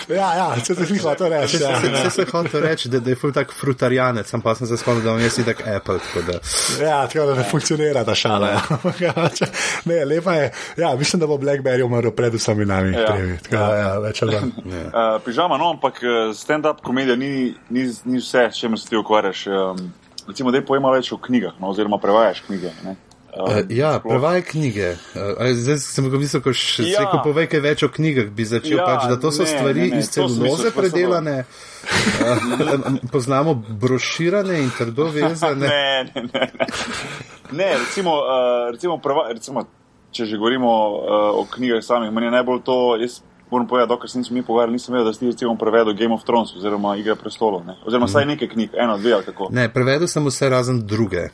Ja, ja, če se sliši, to reči. Če ja. se hoče reči, da, da je ful tak frutarijanec, sem pa sem se spomnil, da on je si tak Apple. Tako da. Ja, tako da ne funkcionira ta šala. Ja. ja ne, lepa je. Ja, mislim, da bo Blackberry umrl pred vsemi nami. Ja. Tako, ja, več ali manj. Ja. Uh, pižama, no, ampak eh, stand-up komedija ni, ni, ni vse, s čemer se ti ukvarjaš. Um, recimo, da je pojma več o knjigah, no, oziroma prevajaš knjige. Ne? Uh, ja, prevaj knjige. Uh, zdaj sem ga mislil, ko še ja. se povej kaj več o knjigah, bi začel ja, pač, da to so ne, stvari ne, ne, iz celuloze predelane. Uh, poznamo broširane in trdo vezane. ne, ne, ne. ne recimo, uh, recimo, prava, recimo, če že govorimo uh, o knjigah samih, meni je najbolj to, jaz moram povedati, dokler se nismo mi pogovarjali, nisem vedel, da si recimo prevedel Game of Thrones oziroma Igre prestolov, ne? oziroma vsaj nekaj knjig, eno, dve ali kako. Ne, prevedel sem vse razen druge.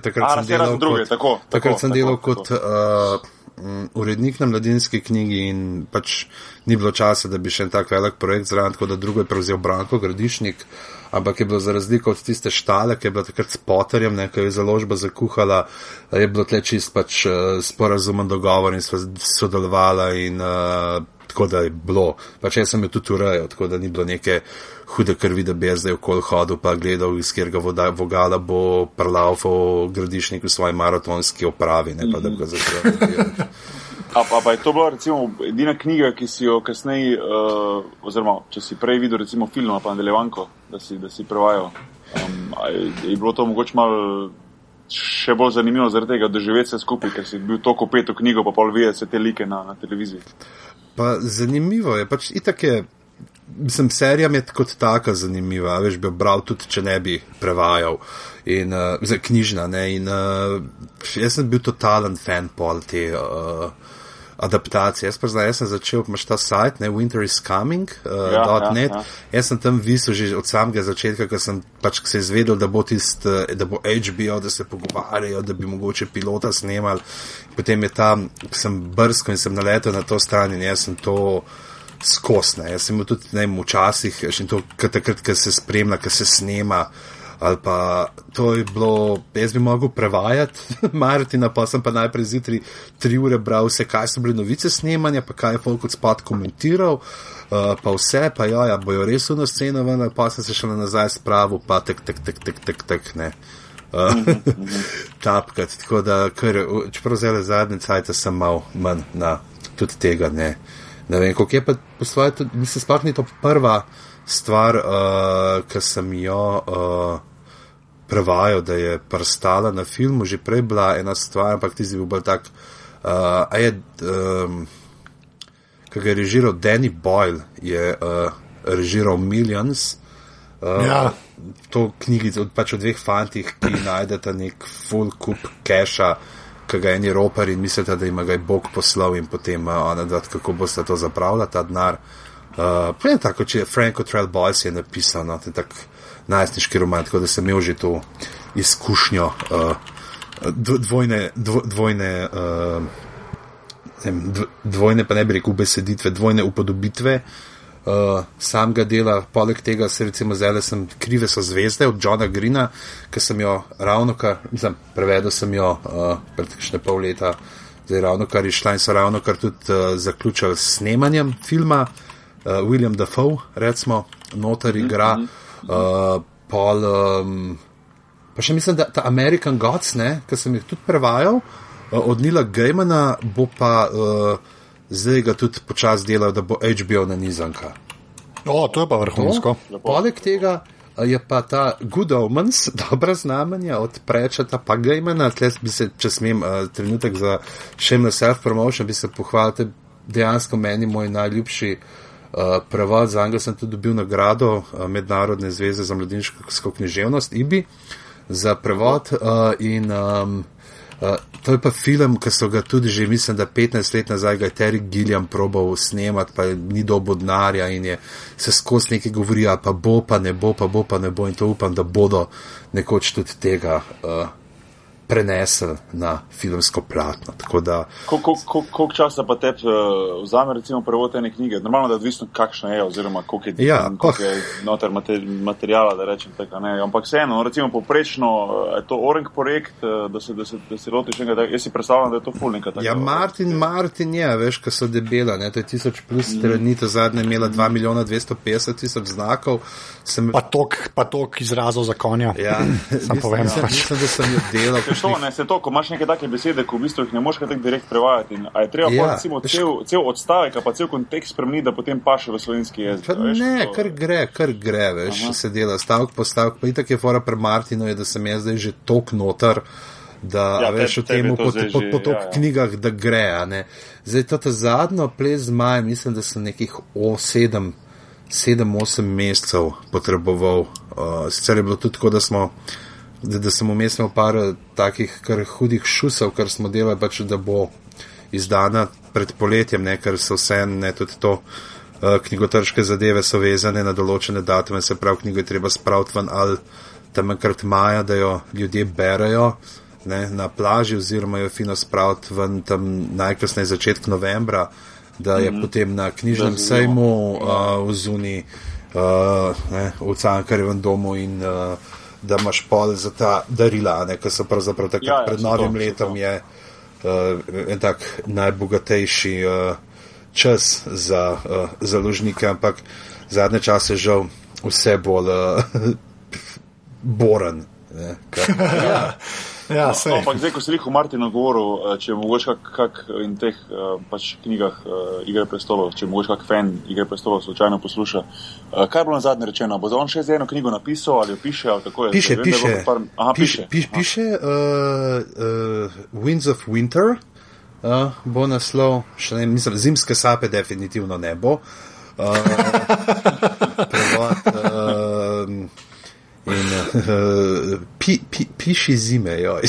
Takrat A, sem delal razen druge, kot, tako, takrat tako, sem tako, delal tako. kot uh, mm, urednik na mladinski knjigi in pač ni bilo časa, da bi še en tak velik projekt zraven, tako da drugo je prevzel Branko Gradišnik, ampak je bilo za razliko od tiste štale, ki je bila takrat s Potterjem, ne, ki je založba zakuhala, je bilo tle čist pač uh, sporazumen dogovor in sva sodelovala in uh, tako da je bilo. Pač jaz sem jo tudi urejal, tako da ni bilo neke hude krvi, da bi jaz zdaj okol hodil pa gledal, iz katerega vogala bo prlaufal gradišnik v svoji maratonski opravi, ne pa da bi ga začel. redigirati. A, a pa je to bila recimo edina knjiga, ki si jo kasneje, uh, oziroma če si prej videl recimo film ali pa nadaljevanko, da si, da si prevajal. Um, je, je bilo to mogoče malo še bolj zanimivo zaradi tega, da živeti vse skupaj, ker si bil toliko pet v knjigo, pa pol videti vse te like na, na televiziji. Pa zanimivo je, pač itak je, mislim, serija je kot taka zanimiva, veš, bi jo bral tudi, če ne bi prevajal. In, uh, za knjižna, ne, in uh, jaz sem bil totalen fan pol te uh, adaptacije. Jaz pa zdaj, jaz sem začel, imaš ta sajt, ne, Winter is Coming, uh, Ja, dot ja, net. ja. Jaz sem tam visel že od samega začetka, ko sem pač se izvedel, da bo tist, eh, da bo HBO, da se pogovarjajo, da bi mogoče pilota snemali. Potem je tam, sem brsko in sem naletel na to stran in jaz sem to skosne. Jaz sem bil tudi, ne vem, včasih, še to, takrat, ko se spremlja, ko se snema. Ali pa to je bilo, jaz bi mogel prevajati Martina, pa sem pa najprej zjutraj tri ure bral vse, kaj so bile novice snemanja, pa kaj je folk od spad komentiral, uh, pa vse, pa ja, ja, bojo res v sceno ven, pa sem se šel nazaj spravil, pa tek, tek, tek, tek, tek, tek, ne. Uh, tapkat, tako da, ker, čeprav zdaj zadnji cajt sem mal manj na tudi tega, ne. Ne vem, koliko je pa po svoje, tudi- mislim, sploh ni to prva stvar, uh, ki sem jo uh, prevajal, da je prstala na filmu, že prej bila ena stvar, ampak ti si bil bolj tak, uh, a je, um, ki ga je režiral Danny Boyle, je uh, režiral Millions. Uh, Ja. To knjigico od pač o dveh fantih, ki najdete nek full kup keša, ki ga eni ropar in mislite, da ima ga je Bog poslal in potem uh, ona dva, kako boste to zapravljali, ta denar. Uh, ne tako, če je Franko Trail Boys je napisal, no, to je tak najstniški roman, tako da sem imel že to izkušnjo uh, dv- dvojne, dvo, dvojne uh, vem, dv- dvojne, pa ne bi rekel beseditve, dvojne upodobitve uh, samega dela. Poleg tega se recimo zdaj sem Krive so zvezde od Johna Greena, ki sem jo ravno kar, mislim, prevedel sem jo uh, pred kakšne pol leta, zdaj ravno kar išla in so ravno kar tudi uh, zaključili s snemanjem filma. Uh, William Dafoe, recimo, notar igra, uh, pol. Um, Pa še mislim, da ta American Gods, ki sem jih tudi prevajal, uh, od Nila Gejmana, bo pa uh, zdaj ga tudi počasi delal, da bo HBO na nizanka. O, to je pa vrhunsko. Poleg tega uh, je pa ta Good Omens, dobra znamenja od Prečeta pa Gejmana, tle bi se, če smem, uh, trenutek za shameless self-promotion, bi se pohvalil, to dejansko meni moj najljubši. Uh, prevod za Anglijo sem tudi dobil nagrado uh, Mednarodne zveze za mladinsko književnost, IBI, za prevod uh, in um, uh, to je pa film, ki so ga tudi že, mislim, da 15 let nazaj ga je Terry Gilliam probal snemati, pa ni dobo denarja in je se skozi nekaj govori, pa bo, pa ne bo, pa bo, pa ne bo. In to upam, da bodo nekoč tudi tega uh, prenesli na filmsko platno. Tako da Koliko kol, kol časa pa te uh, vzame, recimo, prevod ene knjige? Normalno, da je odvisno, kakšna je, oziroma koliko je, Ja, koliko je noter mate, materijala, da rečem tako. Ne. Ampak vseeno, no, recimo, poprečno uh, je to Orange projekt, uh, da se, da se, da se lotiš enega, tak- jaz si predstavljam, da je to fulnika. Ja, Martin, Martin je, veš, ko so debela, ne, to je tisoč plus strani, to zadnje je imela 2 milijona 250 tisoč znakov. Sem, Pa tok, pa tok izrazov za konja. ja, mislim, pač. mislim, da sem jo delal. To, ne, se to, ko imaš neke take besede, ko v bistvu jih ne moreš tako direkt prevajati. In, a je treba Ja, ja, recimo, cel, cel odstavek, pa cel kontekst spremeniti, da potem paše v slovenski jezik. Pa a veš, ne, to- kar gre, kar gre, veš, Aha. se dela stavek po stavek. Pa itak je fora pre Martinu, je, da sem jaz zdaj že tok noter, da Ja, veš o tebi- tebi tem, to po, po, tok ja, ja. knjigah, da gre. Ne. Zdaj to zadnjo ples z majem, mislim, da sem nekih o sedem. 7-8 mesecev potreboval. Uh, sicer je bilo tudi tako, da, smo, da, da sem vmes imel par eh, takih kar hudih šusov, kar smo delali, pač, da bo izdana pred poletjem, ne, ker so vse ne tudi to. Uh, knjigotrške zadeve so vezane na določene datume, se pravi, knjigo je treba spraviti ven ali tam enkrat maja, da jo ljudje berajo ne, na plaži, oziroma jo fino spraviti ven tam najkasneje začetek novembra, da je mm -hmm. potem na knjižnem sejmu uh, v Zuni, uh, ne, v Cankarjevem domu in uh, da imaš pol za ta darila, ki so pravzaprav tako ja, ja, pred novim to, letom, je uh, en tak najbogatejši uh, čas za uh, založnike, ampak zadnje čase žal vse bolj uh, boren. Ne, ja. Ja, no, ampak zdaj, ko si rekel Martinu govoril, eh, če mogoče kak, kak in teh uh, pač knjigah uh, Igre prestolov, če mogoče kak fan Igre prestolov slučajno posluša, uh, kaj je bilo na zadnje rečeno? Bo on še z eno knjigo napisal ali jo piše? Ali je, piše, vem, piše, par... Aha, piše, piše, piše, piše uh, uh, Winds of Winter uh, bo naslov, še ne, mislim, zimske sape definitivno ne bo. Uh, prevod, uh, In uh, pi, pi, piši zime, jo. uh,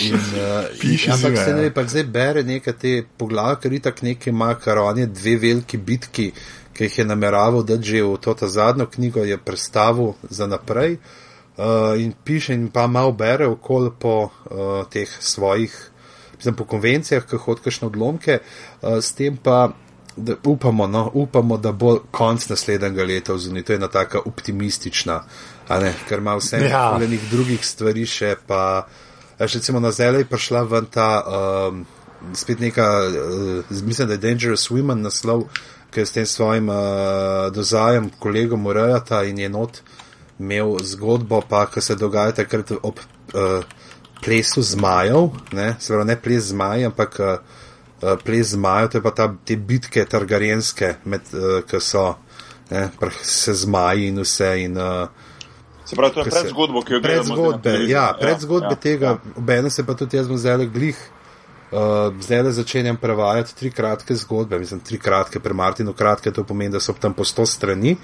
in, uh, piši ampak zime, se ne, ja. pa zdaj bere nekaj te poglavje, ker itak nekaj ima, kar on je dve veliki bitki, ki jih je nameraval, da že v to ta zadnjo knjigo je predstavil za naprej. Uh, in piše in pa malo bere okol po uh, teh svojih, mislim, po konvencijah, ki hodkaš na odlomke, uh, s tem pa da upamo, no, upamo, da bo konc naslednjega leta v zunit. To je ena taka optimistična, ne, ker ima vse ja. nekaj drugih stvari še. Pa, recimo na zelej prišla ven ta um, spet neka, uh, mislim, da je Dangerous Women naslov, ki je s tem svojim uh, dozajem kolegom urejata in je not imel zgodbo, pa ki se dogaja takrat ob uh, plesu zmajev, ne, ne ples zmajev, ampak uh, ples zmajev, to je pa ta, te bitke targarjenske, med, uh, ki so ne, se zmaji in vse. In, uh, Se pravi, to je predzgodbo, ki jo gledamo. Predzgodbe, ja, predzgodbe ja, ja, tega, ja. obene se pa tudi jaz bom zdaj glih. Uh, zdaj le začenjam prevajati tri kratke zgodbe, mislim, tri kratke, pri Martinu kratke, to pomeni, da so tam po sto strani,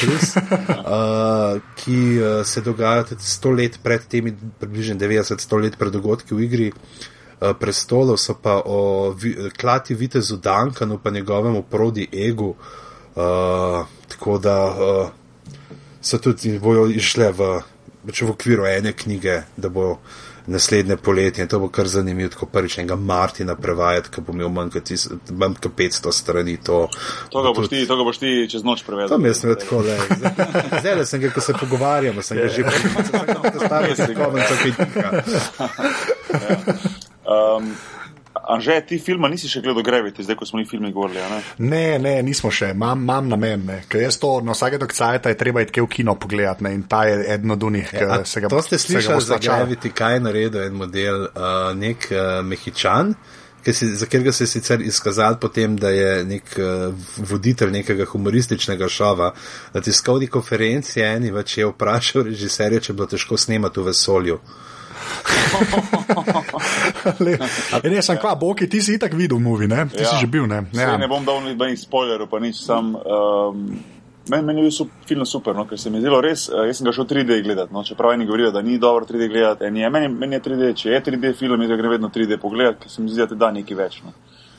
plus, uh, ki uh, se dogajajo tudi sto let pred temi, približno 90, sto let pred dogodki v igri. Uh, Eh, prestolov, so pa o vi, klati vitezu Dankanu, pa njegovemu prodi egu. Uh, tako da uh, so tudi bojo išle v, pač v okviru ene knjige, da bo naslednje poletje in to bo kar zanimivo, ko prvič enega Martina prevajati, ki bo imel manj kot, manj kot 500 strani. To, to, ga tudi, to ga boš ti čez noč prevedel. Mi je svet tako, da. Zdaj sem ga, ko se pogovarjamo, sem ga že prevedel, da se spomnim, kako je to. Um, Anže, ti filma nisi še gledal Gravity, zdaj ko smo mi filmi govorili? Ne? ne, ne, nismo še, imam, imam namen, ne. ker jaz to na vsake dokcajta je treba iti v kino pogledati ne? in ta je eden od unih, ki ja, se ga boste. To ste slišali za Gravity, kaj je naredil en model, uh, nek uh, mehičan. Si, za katerega se je sicer izkazal potem, da je nek uh, voditelj nekega humorističnega šova. Na tiskovni konferenci eni več je vprašal režiserja, če bo težko snemati v vesolju. ne, sem kva, Boki, ti si itak videl movie, ne? Ti ja. si že bil, ne? Ja. Ne bom dal nobenih spoilerov, pa nič sam. Um, meni, meni je bil film super, no, ker se mi je zdelo res, uh, jaz sem ga šel 3D gledati, no, čeprav eni govorijo, da ni dobro 3D gledati, je, meni, meni je 3D, če je 3D film, jaz ga grem vedno 3D pogledati, ker se mi zdi, da te da nekaj več. No.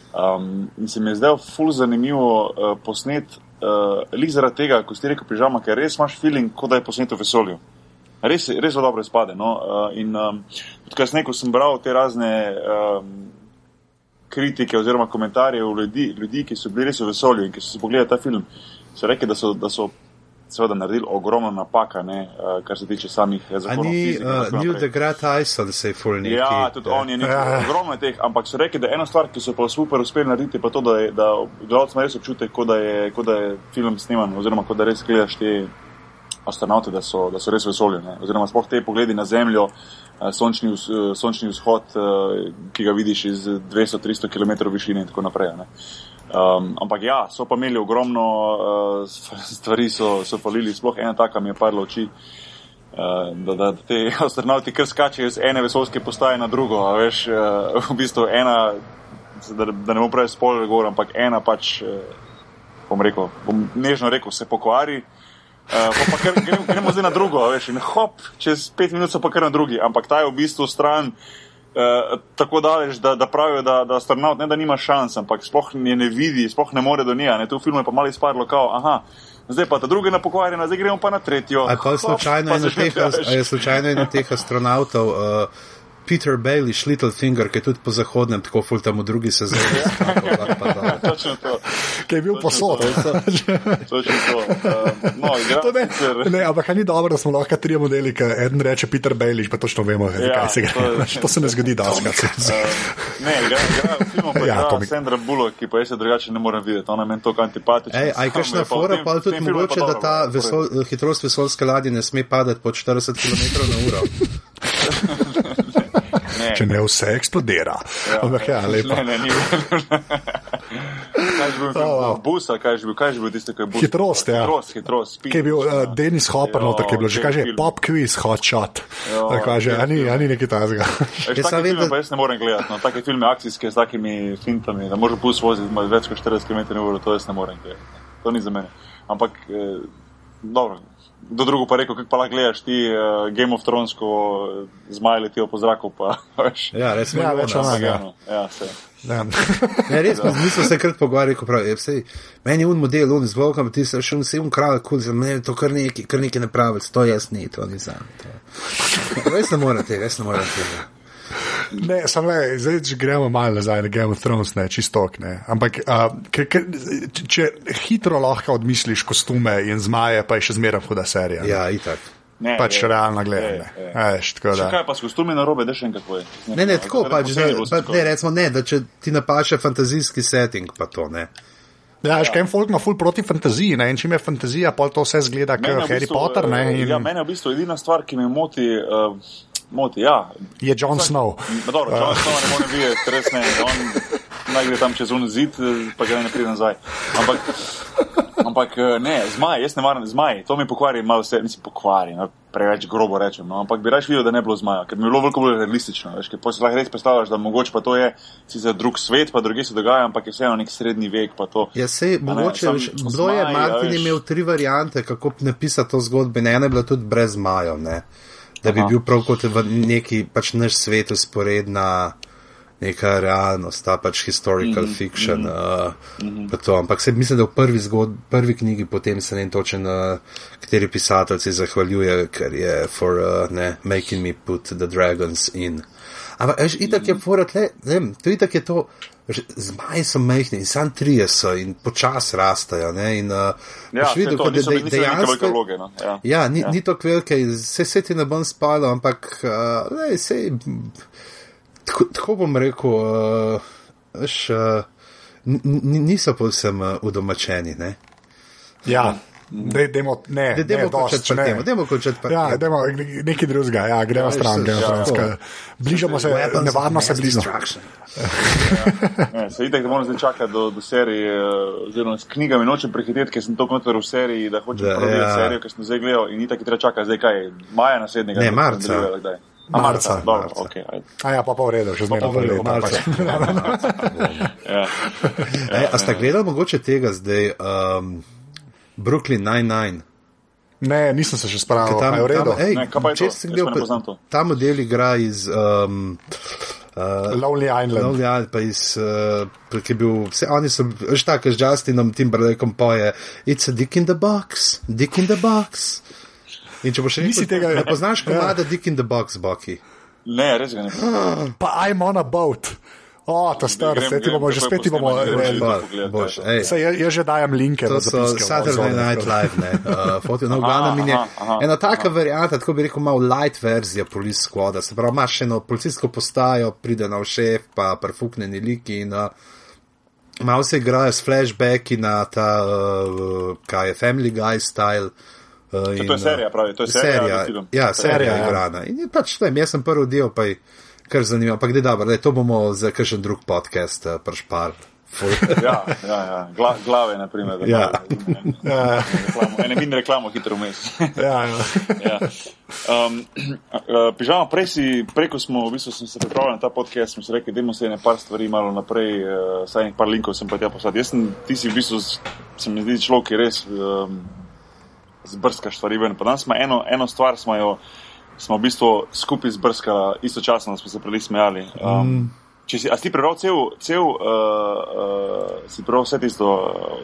Um, in se mi je zdelo ful zanimivo uh, posnet, uh, lik zaradi tega, ko si rekel pižama, ker res imaš feeling, kot da je posnet v vesolju. Res, res dobro izpade. No? Uh, in um, kasneje, ko sem bral te razne um, kritike oziroma komentarje ljudi, ljudi, ki so bili res v vesolju in ki so si pogledali ta film, so rekli, da so, da so seveda naredili ogromno napaka, ne, uh, kar se tiče samih zakonov. Ni uh, Neil deGrasse Tyson se je fulni. Ja, tudi on je nekaj ja. ogromno teh, ampak so rekli, da ena stvar, ki so pa super uspeli narediti, pa to, da, je, da gledalec ima res občutek, kot da, kot da je film sneman oziroma kot da res gledaš te astronauti, da so, da so res vesoljeni. Oziroma, spoh te pogledi na Zemljo, eh, sončni, eh, sončni vzhod, eh, ki ga vidiš iz 200-300 km višine in tako naprej. Um, ampak ja, so pa imeli ogromno uh, stvari, so, so falili, sploh ena taka mi je padla oči. Uh, da, da te astronauti kar skačejo iz ene vesoljske postaje na drugo. Veš, uh, v bistvu ena, da, da ne bom prej spoiler govoril, ampak ena pač, uh, bom rekel, bom nežno rekel, se pokvari, uh, Uh, pa kar, gremo, gremo zdaj na drugo, veš, in hop, čez pet minut so pa kar na drugi, ampak ta je v bistvu stran Uh, tako daleč, da, da pravijo, da, da astronaut ne da nima šans, ampak sploh ne, ne vidi, sploh ne more do nje. Tu v filmu je pa malo izpadlo, kao, aha, zdaj pa ta druga na pokvarjena, zdaj gremo pa na tretjo. Ali pa je slučajno eno teh astronautov. Uh, Peter Baelish, Little Finger, ki je tudi po zahodnem, tako ful tam v drugi sezoni. Točno to. Ki je bil posod. Točno to. No, to ne, ne, ampak ni dobro, da smo lahko tri modeli, ki en reče Peter Baelish, pa točno vemo, ja, kaj se gre. To se ne zgodi danes. Ne, igra film, pa ja, to mi. Sandra Bullock, ki pa jaz se drugače ne morem videti, ona meni to antipatično. Ej, aj kakšna fora, pa tudi mogoče, da ta hitrost vesolske ladje ne sme padati pod 40 km na uro. Ne. če ne vse eksplodira. Ja, Ampak ja, lepo. Ne, ne, ni. Kaj je bil oh, wow. bus, kaj je bil, kaj je bil tisti, ki je bil? Hitrost, ja. Hitrost, hitrost. Speed, kaj je bil uh, Denis Hopper, no, ki je bil že, kaj je, pop quiz, hot shot. Kaže, ani, ani nekaj tazga. Jaz sem videl, pa jaz ne morem gledati, no, take filme akcijske z takimi fintami, da može bus voziti več kot 40 km/h, to jaz ne morem gledati. To ni za mene. Ampak, eh, dobro, do drugo pa rekel, kako pa lahko gledaš ti uh, Game of Thrones, ko zmaj letijo po zraku. Pa, ja, res je. Ja, več ali manj. Ja, ja, ja, res smo, mi smo se krat pogovarjali, ko pravi, vse, meni je un model, un zvolkam, ti si še un un kralj, kul, za mene je to kar neki, kar neki nepravic, to jaz ni, to nisem. Res ne morem tega, res ne morem tega. Ne, sam le, zdaj če gremo malo nazaj na Game of Thrones, ne, čistok. Ne. Ampak, uh, k, k, če hitro lahko odmisliš kostume in zmaje, pa je še zmeraj huda serija. Ja, itak. Ne, pač je, realno gledano. Kaj pa s kostumi na robe, da še enkrat poje? Ne, ne, tako pač, da, pa, ne, recimo ne, da če ti napaše fantazijski setting, pa to ne. Ja, še kaj folk ima ful proti fantaziji, ne, in čim je fantazija, pa to vse zgleda kot Harry bistvu, Potter, ne. In... Ja, meni je v bistvu edina stvar, ki me moti. Uh, moti. Ja. Je Jon Snow. Dobro, Jon Snow ne more videti, res ne. On naj gre tam čez un zid, pa ga ne pride nazaj. Ampak, ampak ne, zmaj, jaz ne maram zmaj. To mi pokvari, malo se, mislim, pokvari. No, preveč grobo rečem. No, ampak bi raje videl, da ne bi bilo zmaja, ker bi bilo veliko bolj realistično. Veš, ker si lahko res predstavljaš, da mogoče pa to je sicer drug svet, pa druge se dogaja, ampak je vseeno nek srednji vek. Ja, se mogoče, veš, bilo je, Martin je imel tri variante, kako napisati to zgodbo, ne ena je bila tudi brez zmajev da bi Aha. bil prav kot v neki pač naš svet usporedna neka realnost, ta pač historical mm -hmm. fiction. Uh, mm -hmm. Ampak se mislim, da v prvi, zgod, prvi knjigi potem se ne točen, uh, kateri pisatelj se zahvaljuje, ker je for uh, ne, making me put the dragons in. Ampak, veš, itak je forat, le, ne vem, to itak je to. Zmaji so mehni in sam trije so in počasi rastajo. In, uh, ja, videl, to, de, de, dejansko, loge, no? ja. Ja, ni, ja. ni to velike, vse se ti ne bom spalo, ampak uh, lej, sej, tako, tako bom rekel, uh, veš, uh, niso povsem uh, udomačeni. Ne? Ja. Dajmo ne, de, ne, končati ne. Temo, demo končati ja, demo nekaj drugega, ja, gremo ja, stran, gremo ja, stran. Bližamo se, nevarno se bližamo. Ja, se vidite, da moramo zdaj čakati do, do serije, eh, oziroma s knjigami nočem prehiteti, ker sem to kontor v seriji, da hočem prodati ja. serijo, ker sem zdaj gledal in itak je treba čakati, zdaj kaj, maja naslednjega. Ne, marca. A marca. Dobro, marca. Okay, a ja, pa pa v redu, še zmeraj v redu. Marca. ja. A ste gledali mogoče tega zdaj? Um, Brooklyn Nine-Nine. Ne, nisem se še spravil, tam je v redu. Ej, ne, če si gledal, ta model igra iz. Um, Uh, Lonely Island. Lonely Island, pa iz, uh, ki je bil, vse, oni so, veš tako, z Justinom Timberlakeom poje, it's a dick in the box, dick in the box. In če boš še nisi tega, ne poznaš, ko ima ja. dick in the box, Bucky. Ne, res ga ne. Pa I'm on a boat. O, ta star, se ti bomo že spet imamo boš. Jaz že dajem linke. To so Saturday Night Live, ne. Uh, no, glavno mi je ena taka varianta, tako bi rekel, malo light verzija Police Squad, se pravi, imaš eno policijsko postajo, pride na šef, pa prefukneni liki in uh, malo se igrajo s flashbacki na ta, uh, kaj je, Family Guy style. Uh, in, to je serija, pravi, to je serija. serija ja, serija je ja. igrana. In pač, ne, jaz sem prvi del, pa je kar zanimivo. Ampak, da je dobro, to bomo za kakšen drug podcast uh, prešpar. ja, ja, ja. Gla, glave, na primer. Ja. Ene min reklamo hitro vmes. ja, ja. ja. um, uh, pižamo, prej si, preko smo, v bistvu sem se pripravljal na ta podcast, smo se rekli, da se nekaj stvari malo naprej, uh, saj nekaj linkov sem pa tja poslal. Jaz sem, ti si v bistvu, se mi zdi človek, ki res um, zbrskaš stvari ven. Pa danes smo eno, eno stvar, smo jo smo v bistvu skupaj zbrskali, istočasno smo se prili smejali. Um, mm. Če si, si prebral cel, cel, uh, uh, si prebral vse tisto,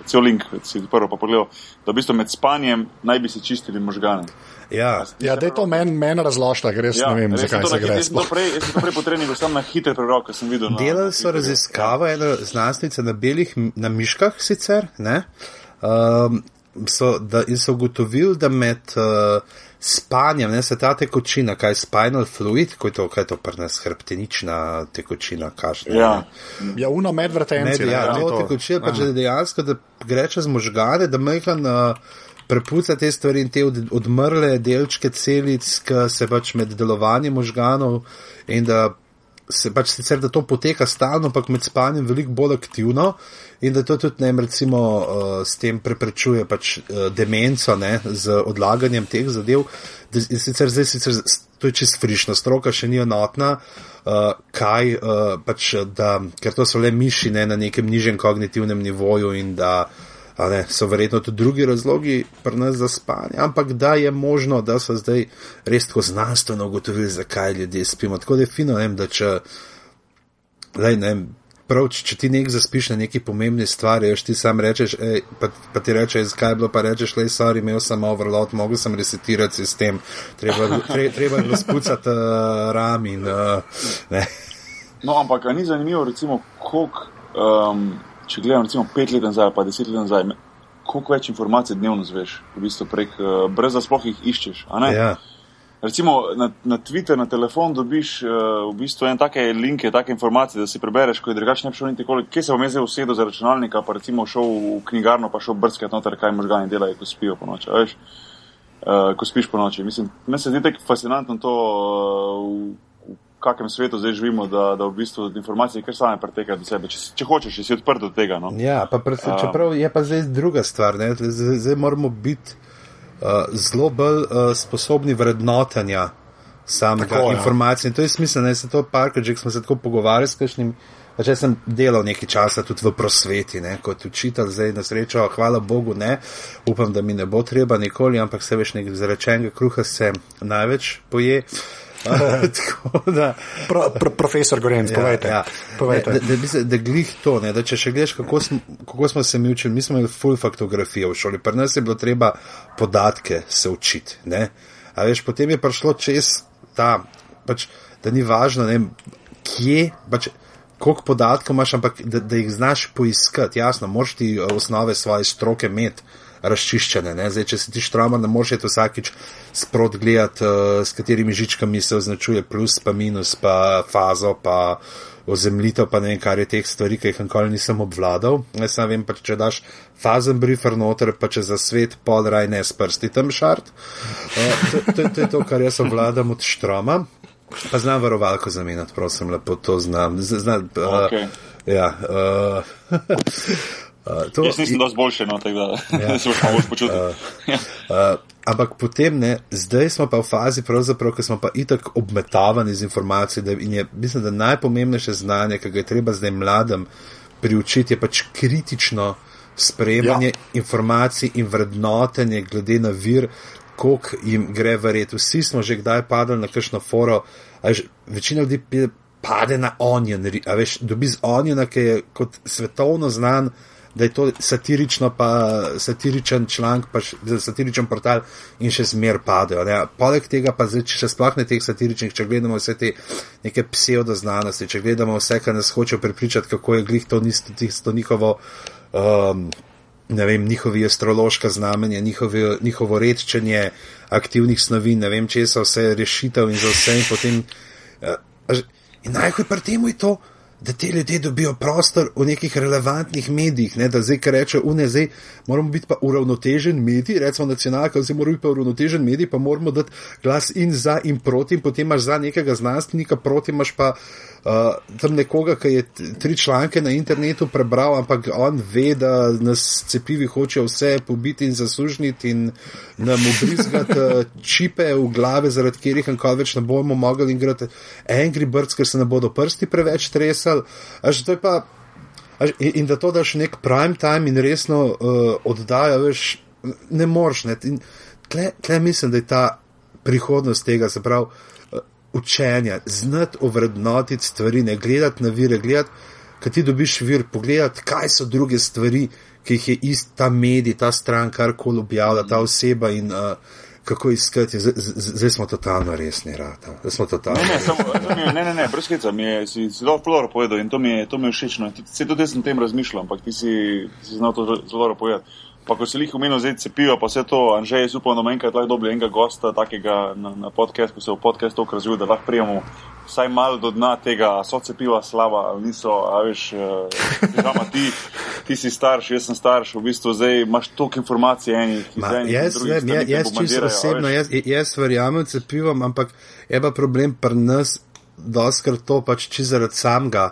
cel link, si prvo pa pogledal, da v bistvu med spanjem naj bi se čistili možgane. Ja, ja da je to meni men razložila, ker res ja, ne vem, zakaj se gre. Jaz sem to prej, prej potrebni, ker sem na hitre prebral, ker sem videl. Delali so raziskave, ena znanstvenica na belih, na miškah sicer, ne? Um, so, da, in so ugotovili, da med uh, spanjem, ne se ta tekočina, kaj je spinal fluid, kaj je to, kaj je to prnes hrbtenična tekočina, kažne. Ja, ja uno medvrtenci. Med, ja, to tekočina, pa že dejansko, da gre čez možgane, da mehla na. Prepuca te stvari in te od, odmrle delčke celic, ki se pač med delovanjem možganov, in da se pač sicer da to poteka stalno, ampak med spanjem veliko bolj aktivno in da to tudi ne, recimo, uh, s tem preprečuje pač uh, demenco, ne, z odlaganjem teh zadev. In sicer zdaj, sicer, to je čisto frišno, stroka še ni enotna, uh, kaj, uh, pač, da, ker to so le miši ne, na nekem nižjem kognitivnem nivoju in da ne, so verjetno tudi drugi razlogi pri nas za spanje, ampak da je možno, da so zdaj res tako znanstveno ugotovili, zakaj ljudje spimo. Tako da je fino, ne, da če, lej, ne, prav, če, ti nek zaspiš na neki pomembni stvari, još ti sam rečeš, ej, pa, pa ti rečeš, zakaj je bilo, pa rečeš, le, sorry, imel sem overload, mogel sem resetirati sistem, treba, tre, treba je razpucati uh, ram in uh, ne. No, ampak ni zanimivo, recimo, koliko. Um, če gledam, recimo, pet let nazaj, pa deset let nazaj, koliko več informacij dnevno zveš, v bistvu prek, uh, brez da sploh jih iščeš. Ja. Recimo na, na Twitter, na telefon dobiš uh, v bistvu en take linke, take informacije, da si prebereš, ko je drugače ne bi šel niti koliko, kje se bom jaz usedel za računalnika, pa recimo šel v knjigarno, pa šel brskati noter, kaj možgani delajo, ko spijo po noči. Uh, ko spiš po noči. Mislim, meni se zdi tako fascinantno to. Uh, kakem svetu zdaj živimo, da, da v bistvu informacije kar same pretekajo do sebe. Če, če hočeš, si odprt do tega. No. Ja, pa predvsem, čeprav je pa zdaj druga stvar. Zdaj, zdaj moramo biti zelo bolj uh, sposobni vrednotenja samega tako, ja. informacije. Ja. In to je smisel, da se to park, že smo se tako pogovarjali s kakšnim. Če sem delal nekaj časa tudi v prosveti, ne, kot učitelj, zdaj na srečo, hvala Bogu, ne, upam, da mi ne bo treba nikoli, ampak se veš, nekaj zarečenega kruha se največ poje. Uh, da, pro, pro, profesor Gorenc, ja, povejte. Ja. povejte. Da, da, da, da glih to, ne, da če še gledaš, kako, sm, kako smo se mi učili, mi smo imeli full faktografijo v šoli, pri nas je bilo treba podatke se učiti. Ne. A veš, potem je prišlo čez ta, pač, da ni važno, ne, kje, pač, koliko podatkov imaš, ampak da, da jih znaš poiskati. Jasno, moraš ti osnove svoje stroke imeti razčiščene. Zdaj, če si ti štroma, ne moreš vsakič sprot gledati, uh, s katerimi žičkami se označuje plus, pa minus, pa fazo, pa ozemljitev, pa ne vem, kar je teh stvari, ki jih nikoli nisem obvladal. Jaz sem vem, pa če daš fazen briefer noter, pa če za svet pol raj ne s prsti tam šart. Uh, to, to, to je to, kar jaz obvladam od štroma. Pa znam varovalko zamenjati, prosim, lepo to znam. znam uh, okay. Ja. Uh, Uh, to, Jaz nisem dosti boljši, no, tako da ja. se lahko bolj počutim. Uh, uh, ampak potem ne, zdaj smo pa v fazi, ko smo pa itak obmetavani z informacijami. In je, mislim, da najpomembnejše znanje, ki ga je treba zdaj mladim priučiti, je pač kritično sprejemanje ja. informacij in vrednotenje glede na vir, koliko jim gre verjeti. Vsi smo že kdaj padli na kakšno foro, že, večina ljudi pade na onion, a veš, dobi z oniona, ki je kot svetovno znan da je to satirično, pa satiričen članek, pa satiričen portal in še zmer padejo. Ne. Poleg tega pa zdaj, če še sploh ne teh satiričnih, če gledamo vse te neke pseudoznanosti, če gledamo vse, kar nas hoče prepričati, kako je glih to, to njihovo. Um, Ne vem, njihovi astrološka znamenja, njihovi, njihovo redčenje aktivnih snovi, ne vem, če so vse rešitev in za vse. In, potem, uh, in najhoj pri tem je to, da ti ljudje dobijo prostor v nekih relevantnih medijih, ne, da zdaj, kar reče, UNE, zdaj moramo biti pa uravnotežen medij, recimo nacionalka, zdaj moramo biti pa uravnotežen medij, pa moramo dati glas in za in proti, in potem imaš za nekega znanstvenika, proti imaš pa uh, tam nekoga, ki je tri članke na internetu prebral, ampak on ve, da nas cepivi hočejo vse pobiti in zasužniti in nam obrizgati uh, čipe v glave, zaradi katerih enkrat več ne bomo mogli igrati Angry Birds, ker se ne bodo prsti preveč tresali. In, in da to daš nek prime time in resno uh, oddaja, veš, ne moreš. Ne. Tle, tle mislim, da je ta prihodnost tega, se pravi, uh, učenja, znati ovrednotiti stvari, ne gledati na vire, gledati, kaj ti dobiš vir, pogledati, kaj so druge stvari, ki jih je ist ta medij, ta stran, karkoli objavlja, ta oseba in uh, kako iskati. Zdaj smo totalno resni, rata. Zdaj smo totalno. Ne, ne, samo, ne, ne, ne, ne brez sklica, mi je si zelo floro povedal in to mi je, to mi je všeč. Se tudi jaz sem tem razmišljal, ampak ti si, ti si znal to zelo povedati. Pa ko se jih umenil zdaj cepijo, pa vse to, Anže, jaz upam, da bomo enkrat lahko dobili enega gosta, takega na, na podcast, ko se v podcast toliko razvija, da lahko prijemo vsaj malo do dna tega, so cepiva slaba ali niso, a veš, uh, ti, ti si starš, jaz sem starš, v bistvu zdaj imaš toliko informacij enih. Ma, jaz vem, jaz, jaz čisto osebno, jaz, jaz verjamem cepivom, ampak je pa problem pri nas, doskrat to pač čisto zaradi samega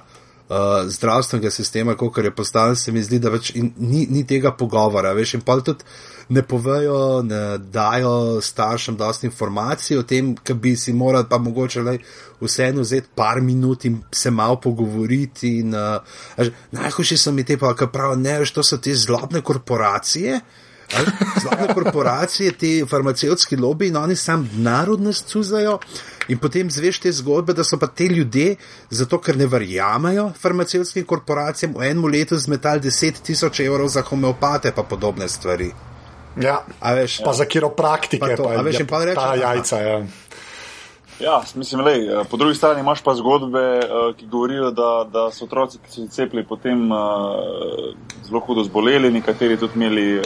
uh, zdravstvenega sistema, kot je postavljen, se mi zdi, da več ni, ni tega pogovora. Veš, in pa tudi ne povejo, ne dajo staršem dosti informacij o tem, ki bi si morali pa mogoče le vseeno vzeti par minut in se malo pogovoriti. In, uh, najhujši so mi te pa, ki pravijo, ne veš, to so te zlobne korporacije. Zlobne korporacije, ti farmacevtski lobiji, in oni sam narodnost cuzajo. In potem zveš te zgodbe, da so pa te ljudje, zato ker ne verjamajo farmacevtskim korporacijam, v enem letu zmetali 10 tisoč evrov za homeopate, pa podobne stvari. Ja, veš, pa za kiropraktike, pa, to, pa, veš, ja, pa reče, ta jajca. Ja. Ja, mislim, lej, eh, po drugi strani imaš pa zgodbe, eh, ki govorijo, da, da so otroci, ki so se cepili, potem uh, zelo hudo zboleli, nekateri tudi imeli uh,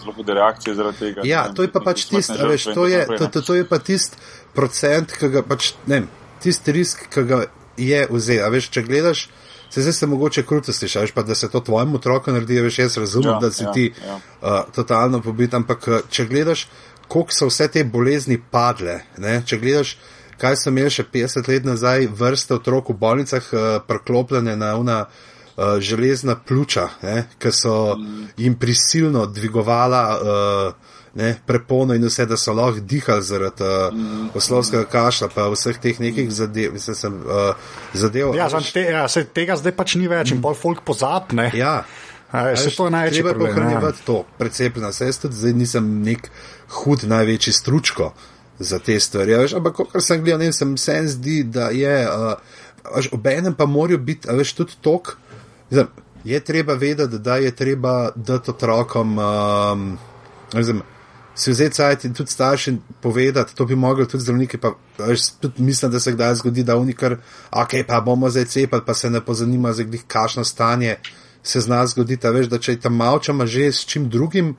zelo hude reakcije zaradi tega. Ja, to je pa pač tisto, veš, to je, to, to, to je pa tisti procent, ki ga pač, ne vem, tisti risk, ki ga je vzel. A veš, če gledaš, se zdaj se mogoče kruto slišiš, pa da se to tvojemu otroku naredi, veš, jaz razumem, ja, da si ja, ti ja. Uh, totalno pobit, ampak če gledaš, koliko so vse te bolezni padle, ne, če gledaš, kaj so imeli še 50 let nazaj vrste otrok v bolnicah uh, preklopljene na una uh, železna pljuča, ki so mm. jim prisilno dvigovala uh, ne, prepono in vse, da so lahko dihali zaradi uh, mm. oslovskega kašla, pa vseh teh nekih zadev. Sem, uh, zadev ja, te, ja, se tega zdaj pač ni več in mm. pol folk pozapne. Ja. Se to največ treba pohranjevati ja. to, precepljeno. Jaz tudi zdaj nisem nek hud največji stručko za te stvari. Veš, ampak, kar sem gledal, ne sem se en zdi, da je, uh, ob enem pa morajo biti, veš, tudi tok. Je treba vedeti, da je treba dati otrokom, um, si vzeti sajt in tudi starši povedati, to bi mogli tudi zdravniki, pa veš, tudi mislim, da se kdaj zgodi, da unikar, ok, pa bomo zdaj cepali, pa se ne pozanima, za glih kašno stanje se zna zgoditi, veš, da če je tam malčama že s čim drugim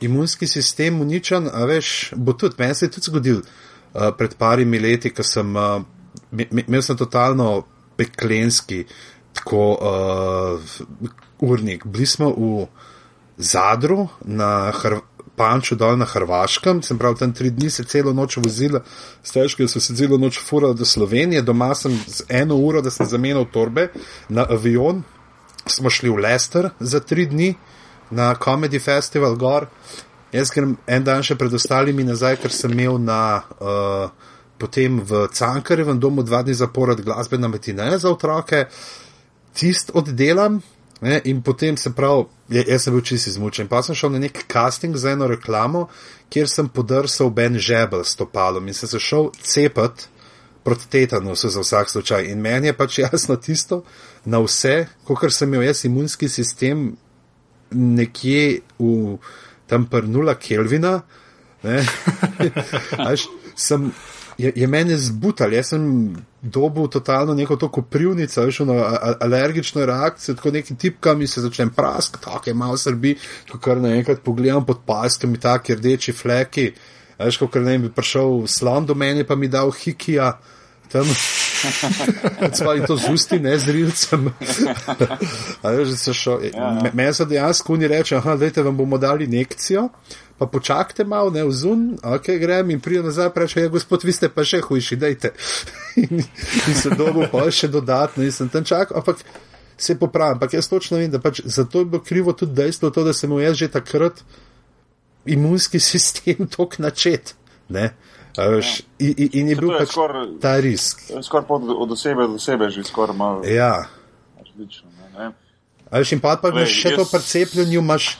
imunski sistem uničen, a veš, bo tudi, meni se je tudi zgodil uh, pred parimi leti, ko sem, uh, imel sem totalno peklenski, tako uh, urnik, bili smo v Zadru na Hrvatskem, Panču dol na Hrvaškem, sem prav tam tri dni se celo noč vozila, stežke so se celo noč furali do Slovenije, doma sem z eno uro, da sem zamenjal torbe na avion, smo šli v Leicester za tri dni na Comedy Festival gor. Jaz grem en dan še pred ostalimi nazaj, ker sem imel na, uh, potem v Cankarjevem domu dva dni zapored glasbena metina za otroke, tist oddelam, Ne, in potem se pravi, jaz sem bil čisto izmučen. Pa sem šel na nek casting za eno reklamo, kjer sem podrsal Ben Žebel s topalom in sem se šel cepati proti tetanusu za vsak slučaj. In meni je pač jasno tisto, na vse, kot sem imel jaz imunski sistem nekje v tam pr nula Kelvina, Až, sem je, je meni zbutal, jaz sem dobil totalno neko to koprivnico, veš, ono alergično reakcijo, tako neki tipkami se začnem prask, tako je malo srbi, ko kar naenkrat pogledam pod paskami, taki rdeči fleki, veš, ko kar ne bi prišel slon do meni, pa mi dal hikija. Tam je to z usti, ne z rilcem. Ja, ja. Meni se dejansko oni reče, da vam bomo dali nekcijo, pa počakajte malo, ne vzun, ok, grem in prijem nazaj, reče, ja, gospod, vi ste pa še hujši, dajte. in, in se dolgo pa še dodatno, nisem tam čakal, ampak se popravim, ampak jaz točno vem, da pač zato je bilo krivo tudi dejstvo to, da sem mu jaz že takrat imunski sistem tok načet, ne. Veš, ja. in, in je bil pač skor, ta risk. Skoraj od osebe do osebe, že skoraj malo. Ja. Različno, ne, ne. Veš, in pa pa veš, še jaz... to percepljenju imaš,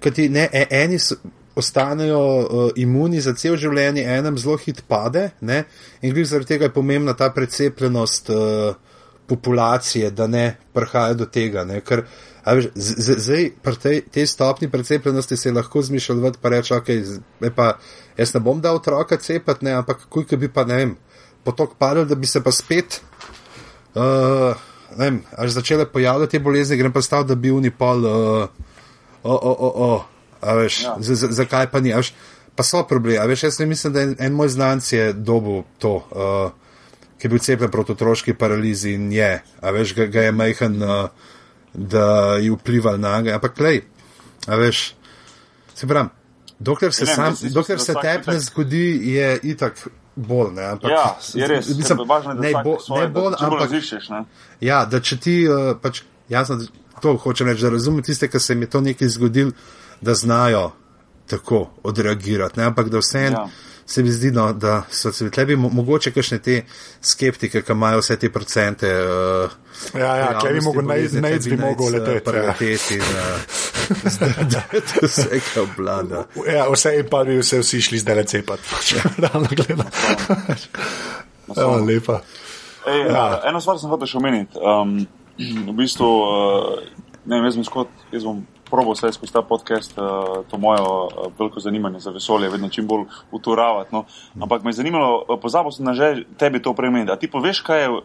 kaj ti ne, e, eni so ostanejo uh, imuni za cel življenje, enem zelo hit pade. Ne? In glede zaradi tega je pomembna ta precepljenost uh, populacije, da ne prihaja do tega. Ne? Ker veš, zdaj, pri tej, tej stopni precepljenosti se lahko zmišljati, pa reče, ok, pa, jaz ne bom dal otroka cepati, ne? ampak kuj, bi pa ne vem, potok padel, da bi se pa spet. Uh, Vem, až začele pojavljati te bolezni, grem pa stav, da bi unipol, uh, o, o, o, o, veš, ja. zakaj pa ni, veš, pa so problemi. Veš, jaz mislim, da en, en moj znanc je dobil to, uh, ki je bil cepljen proti otroški paralizi in je, a veš, ga, ga je majhen, uh, da je vplival na ga. Ampak, klej, veš, se pravi, dokler se, sam, dokler se tep ne zgodi, je itak. Bolj, ne, ampak, ja, je res. Mislim, važno, ne, bo, svoje, ne bolj, ampak. Razlišiš, ne? Ja, da če ti, uh, pač, jasno, to hočem reči, da razumem tiste, ki se jim je to nekaj zgodilo, da znajo tako odreagirati. Ne? Ampak da vse en. Ja. Se mi zdi, no, da so se tlebi mogoče kakšne te skeptike, ki imajo vse te procente. Uh, ja, ja, kaj bi mogel najti, bi mogel leteti. Prioriteti, da vse kaj oblada. Ja, vse in pa bi vse vsi šli zdaj le cepati. Realno gledano. Ja, lepa. Ej, ja. Eno stvar sem hotel še omeniti. Um, v bistvu, uh, ne vem, jaz bom skot, jaz bom probo vse skozi ta podcast, uh, to mojo uh, veliko zanimanje za vesolje, vedno čim bolj uturavati. No. Ampak me je zanimalo, uh, pozabil sem na že tebi to premeniti. A ti poveš, kaj je uh,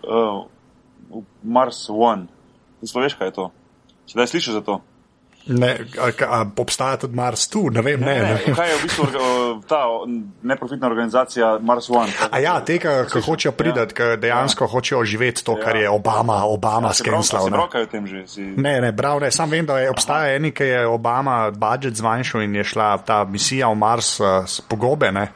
Mars One? Ti poveš, kaj je to? Sedaj slišiš za to? Ne, a, a obstaja tudi Mars tu, ne vem. Ne, ne, ne. Kaj je v bistvu ta neprofitna organizacija Mars One? A ja, tega, ki hočejo pridati, ja. ki dejansko ja. hočejo živeti to, ja. kar je Obama, Obama ja, skenslal. Ne, ne, tem že, si... ne, ne, prav ne, sam vem, da je, obstaja eni, ki je Obama budžet zmanjšal in je šla ta misija v Mars uh, pogobe. Ne.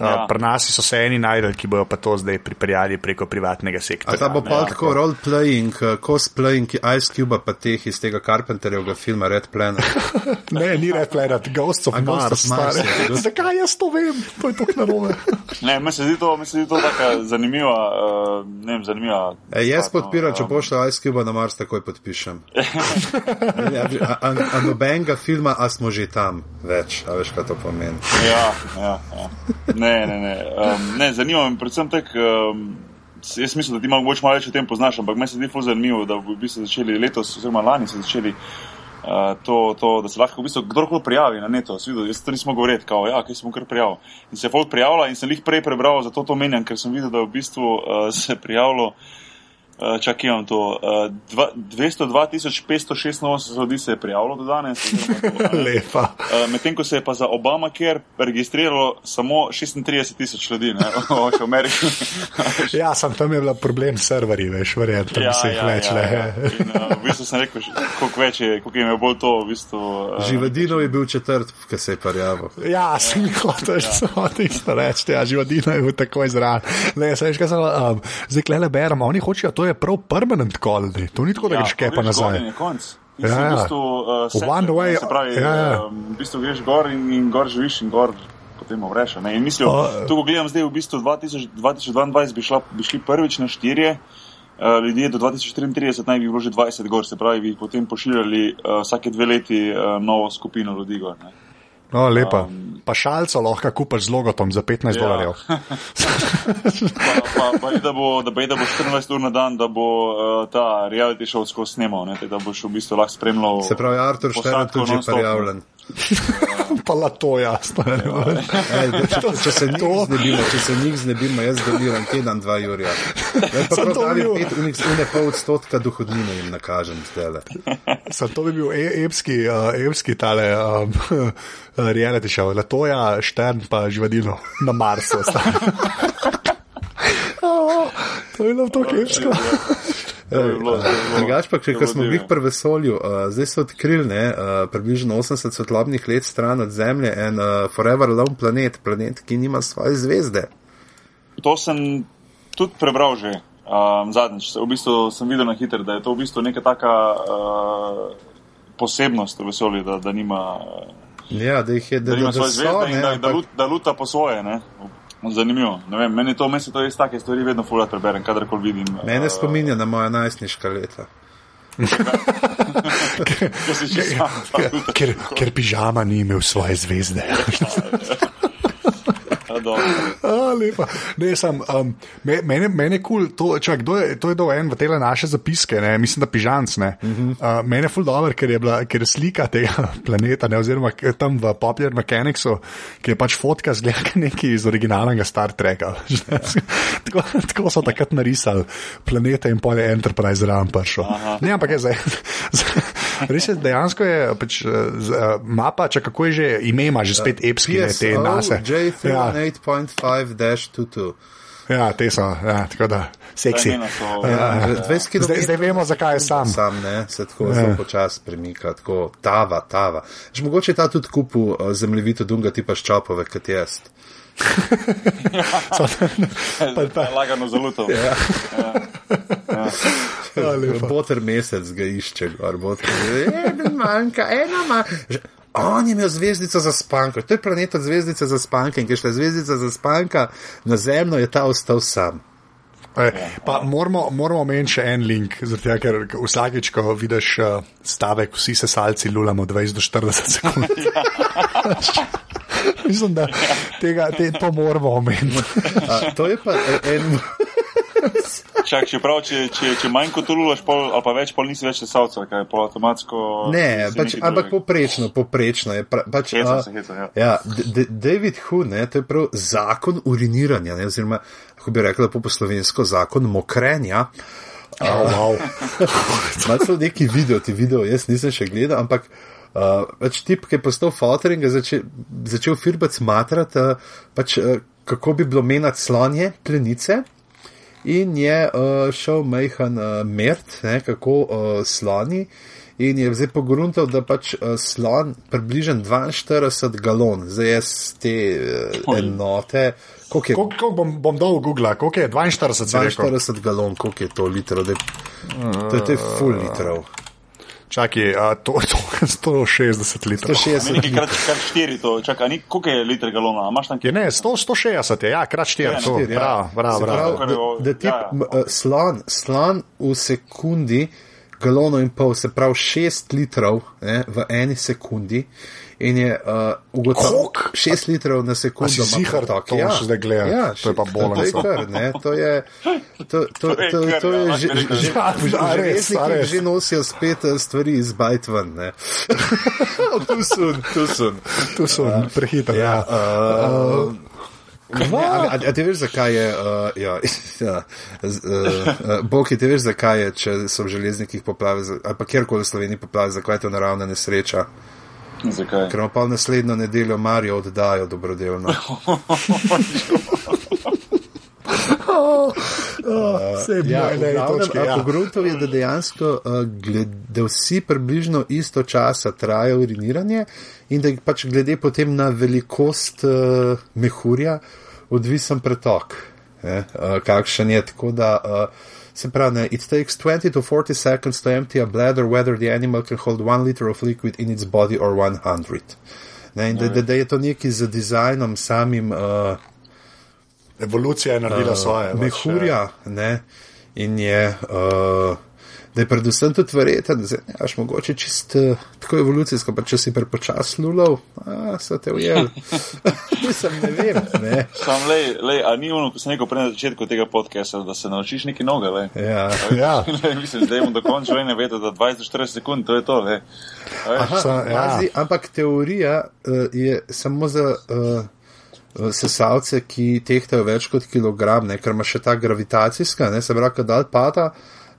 Ja. Pri nas so se eni najdel, ki bojo pa to zdaj pripeljali preko privatnega sektorja. Ta bo pa ja, tako role-playing, cosplaying Ice Cube, pa teh iz tega Carpenterjevega filma Red Planet. ne, ni Red Planet, Ghosts of A Mars. Ghost of Mars ja, Zakaj jaz to vem? To je tako narobe. ne, mi se zdi to, mi se zdi to tako zanimiva, uh, ne vem, zanimiva. E, jaz podpiram, no, če pošlja Ice Cube na Mars, takoj podpišem. a nobenega filma, a smo že tam več, a veš, kaj to pomeni. ja, ja, ja. Ne, ne, ne. Um, ne zanima me predvsem tek. Um, jaz mislim, da ti malo več o tem poznaš, ampak meni se zdi zelo zanimivo, da bi se začeli letos, oziroma lani se začeli. Uh, to, to, da se lahko v bistvu kdorkoli prijavi na neto, videl, jaz to nisem govoril, kao, ja, kaj sem kar prijavil. In se je folk prijavila in sem jih prej prebral, zato to menjam, ker sem videl, da je v bistvu uh, se prijavilo uh, Uh, Čakaj, imam to. Uh, 202.586 ljudi se je prijavilo do danes. Lepa. Uh, Medtem ko se je pa za Obamacare registriralo samo 36.000 ljudi, ne, v Ameriki. ja, sem tam imel problem s serverji, veš, verjetno, ja, se jih ja, več ja, le. Ja. In, uh, v bistvu sem rekel, koliko več je, koliko jim je bolj to. V bistvu, uh, Živadino je bil četrt, ki se je prijavil. Ja, sem jih hotel, že sem hotel isto reči, ja, živadino je bil tako izran. Ne, sem veš, kaj sem, um, zdaj klele berem, oni hočejo to je prav permanent koldi, to ni tako, da ja, greš kepa nazaj. Ja, ja. V bistvu, uh, set, way, se pravi, ja, ja. Um, v bistvu greš gor in, in gor živiš in gor. Potem vreš. In mislim, uh, tu gledam zdaj, v bistvu 2000, 2022 bi, šla, bi šli prvič na štirje. Uh, ljudje do 2034 naj bi bilo že 20 gor, se pravi, bi potem pošiljali uh, vsake dve leti uh, novo skupino ljudi gor. Ne. No, lepa. Um, pa šalco lahko kupaš z logotom za 15 ja. dolarjev. pa, pa, pa da, bo, da, da bo 14 ur na dan, da bo uh, ta reality show skozi snemal, ne, da boš v bistvu lahko spremljal. Se pravi, Artur Štern tudi že prijavljen. Pa la to jasno. Ja. Ej, če, če, če se znebimo, če se njih znebimo, jaz doniram teden, dva jurja. Pa pravi pet, unik, une pol odstotka dohodnine jim nakažem zdaj. Sam to bi bil e epski, uh, epski tale um, reality show. La to ja, štern pa živadino na Marsu. oh, to je bilo to kepsko. Drugač pa, če smo bili pri vesolju, uh, zdaj so odkrili ne, uh, približno 80 svetlobnih let stran od Zemlje en uh, Forever Alone planet, planet, ki nima svoje zvezde. To sem tudi prebral že um, zadnjič. V bistvu sem videl na hitro, da je to v bistvu neka taka uh, posebnost v vesolju, da, da nima. Uh, ja, da jih je, da, da, da, da, so, ne, da, da, da luta po svoje. Ne. Zanimivo. Vem, meni to, meni to res take stvari vedno fulano preberem, kadarkoli vidim. Mene uh, spominja na moja najstniška leta. ker, ker pižama ni imel svoje zvezde. lepa. Ne, sem, um, meni, meni je kul, cool, kdo je to je dol en v te naše zapiske, ne? mislim, da pižanc. Uh -huh. uh, meni je ful dobro, ker je, bila, ker je slika tega planeta, ne? oziroma tam v Popular Mechanicsu, ki je pač fotka z nekaj iz originalnega Star Treka. tako, tako so takrat narisali planete in polje Enterprise prišel. Ne, ampak je zdaj. Res je, dejansko je pač, uh, mapa, če kako je že ime, ima že spet epski, ne te nase. Ja. 8.5-22. Ja, te so, ja, tako da, seksi. Ja, ja, zdaj, zdaj vemo, zakaj je sam. Sam, ne, se tako ja. počasi premika, tako tava, tava. Že mogoče ta tudi kupu uh, zemljevito dunga tipa ščapove, kot jaz. Ja, lagano zelo to. Ja. Ja. Ja. Boter mesec ga išče, gor, boter. Eno manjka, eno manjka. On je imel zvezdico za spanko, to je planet od zvezdice za spanko in ker je šla zvezdica za spanko na zemljo, je ta ostal sam. E, pa moramo, moramo omeniti še en link, zato ker vsakeč, ko vidiš uh, stavek, vsi se salci lulamo 20 do 40 sekund. Mislim, da tega, te, to moramo omeniti. to je pa en. Čak, če, prav, če, če, če manj kot ululaš, pol, ali pa več, pol nisi več sesalcev, kaj je pol avtomatsko. Ne, pač, ampak poprečno, poprečno je. Pra, pač, heca, a, heca, ja. ja, David Hu, ne, to je prav zakon uriniranja, ne, oziroma, kako bi rekla po poslovensko, zakon mokrenja. Oh, wow. Malo so neki video, ti video, jaz nisem še gledal, ampak. Uh, pač tip, ki je postal fotor in ga začel, začel firbac matrati, uh, pač, uh, kako bi bilo menati slonje, plenice in je uh, šel majhen uh, mert, ne, kako uh, sloni. In je zdaj pogruntal, da pač uh, slon približen 42 galon, zdaj jaz te uh, enote. Koliko je, kol, kol bom, bom dol Google, koliko je 42, 42 galon, koliko je to litrov, da je to full litrov. Čakaj, to je 160 litrov. 160 litrov. Krat, krat 4, to, čakaj, ni, koliko je liter galona? Je, ne, 100, 160 je, ja, krat 4. Ja, 4 ja. Prav, prav, prav. Da, da ti ja, ja. slan, slan v sekundi, galono in pol, se pravi 6 litrov ne, v eni sekundi in je uh, ugotovil 6 litrov na sekundo. Si zihar, tako ja. še zdaj gledam. Ja, to je pa bolno. To je kar, ne, to je, to, to, to, to je že, že, že, že nosijo spet eh, stvari iz Bajtvan, ne. tu sun, tu sun. Tu sun, prehitro. Ja. Uh, A, a ti veš, zakaj je, uh, ja, ja, uh, uh, Bog, ti veš, zakaj je, če so v železnikih poplave, ali pa kjerkoli v Sloveniji poplave, zakaj je to naravna nesreča? Zakaj? Ker pa naslednjo nedeljo Marijo oddajo dobrodelno. Vse je bilo ena točka. Ja. Pogrunto je, da dejansko glede, vsi približno isto časa traja uriniranje in da pač glede potem na velikost uh, mehurja odvisen pretok. Eh, uh, kakšen je tako da. Uh, Se pravi, it takes 20 to 40 seconds to empty a bladder, whether the animal can hold one liter of liquid in its body or 100. Ne, in da, da, da je to nekaj z dizajnom samim. Uh, Evolucija je naredila uh, svoje. Pač, mehurja, ja. ne, in je. Uh, da je predvsem tudi verjeten, da znaš mogoče čist uh, tako evolucijsko, pa če si prepočas lulov, a so te ujeli. Mislim, ne vem. Ne. Sam lej, lej, a ni ono, ko sem rekel prej na začetku tega podcasta, da se naučiš neki noge, le. Ja. ja. lej, mislim, zdaj bom dokončal in ne vede, da 20-40 sekund, to je to, le. Aha, Sa, ja. Azi, ampak teorija uh, je samo za. Uh, Sesalce, ki tehtajo več kot kilogram, ne, ker ima še ta gravitacijska, ne, se pravi, da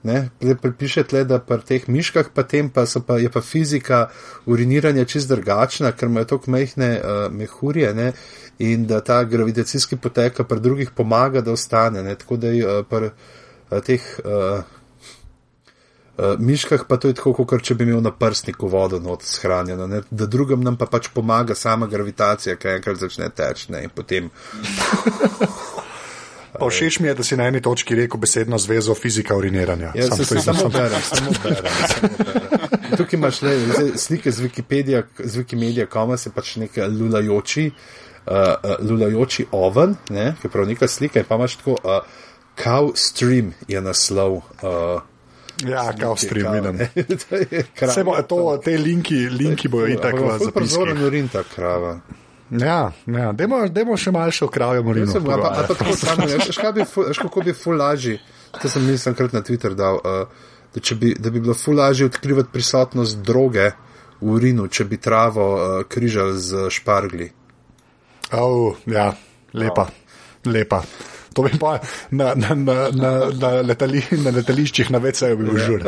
pada, Pripiše tle, da pri teh miškah pa tem pa, pa je pa fizika uriniranja čist drugačna, ker imajo tako mehne uh, mehurje ne? in da ta gravitacijski potek pri drugih pomaga, da ostane. Ne? Tako da je uh, pri uh, teh uh, uh, miškah pa to je tako, kot če bi imel na prstniku vodo not shranjeno, ne? da drugim nam pa pač pomaga sama gravitacija, kaj enkrat začne teči in potem. Pa všeč mi je, da si na eni točki rekel besedno zvezo fizika uriniranja. Ja, sam se samo berem, samo berem. Tukaj imaš le slike z Wikipedija, z Wikimedia, koma se pač nekaj lulajoči, uh, lulajoči oven, ne, ki je prav neka slika, pa imaš tako, uh, cow stream je naslov. Uh, Ja, kao stream, vidim. Vse bo, to, te linki, linki bojo itak v zapiskih. Prozoren urin ta krava. Ja, ja. Demo, demo še malce o kravju morinu. Mislim, a pa, pa tako samo, veš, kaj bi veš, kako bi ful lažji, to sem mislim krat na Twitter dal, uh, da, bi, da bi bilo ful lažje odkrivati prisotnost droge v urinu, če bi travo uh, križali z špargli. Oh, ja, lepa, lepa. To bi pa na, na, na, na, na, letali, na letališčih na VC-ju bil žur.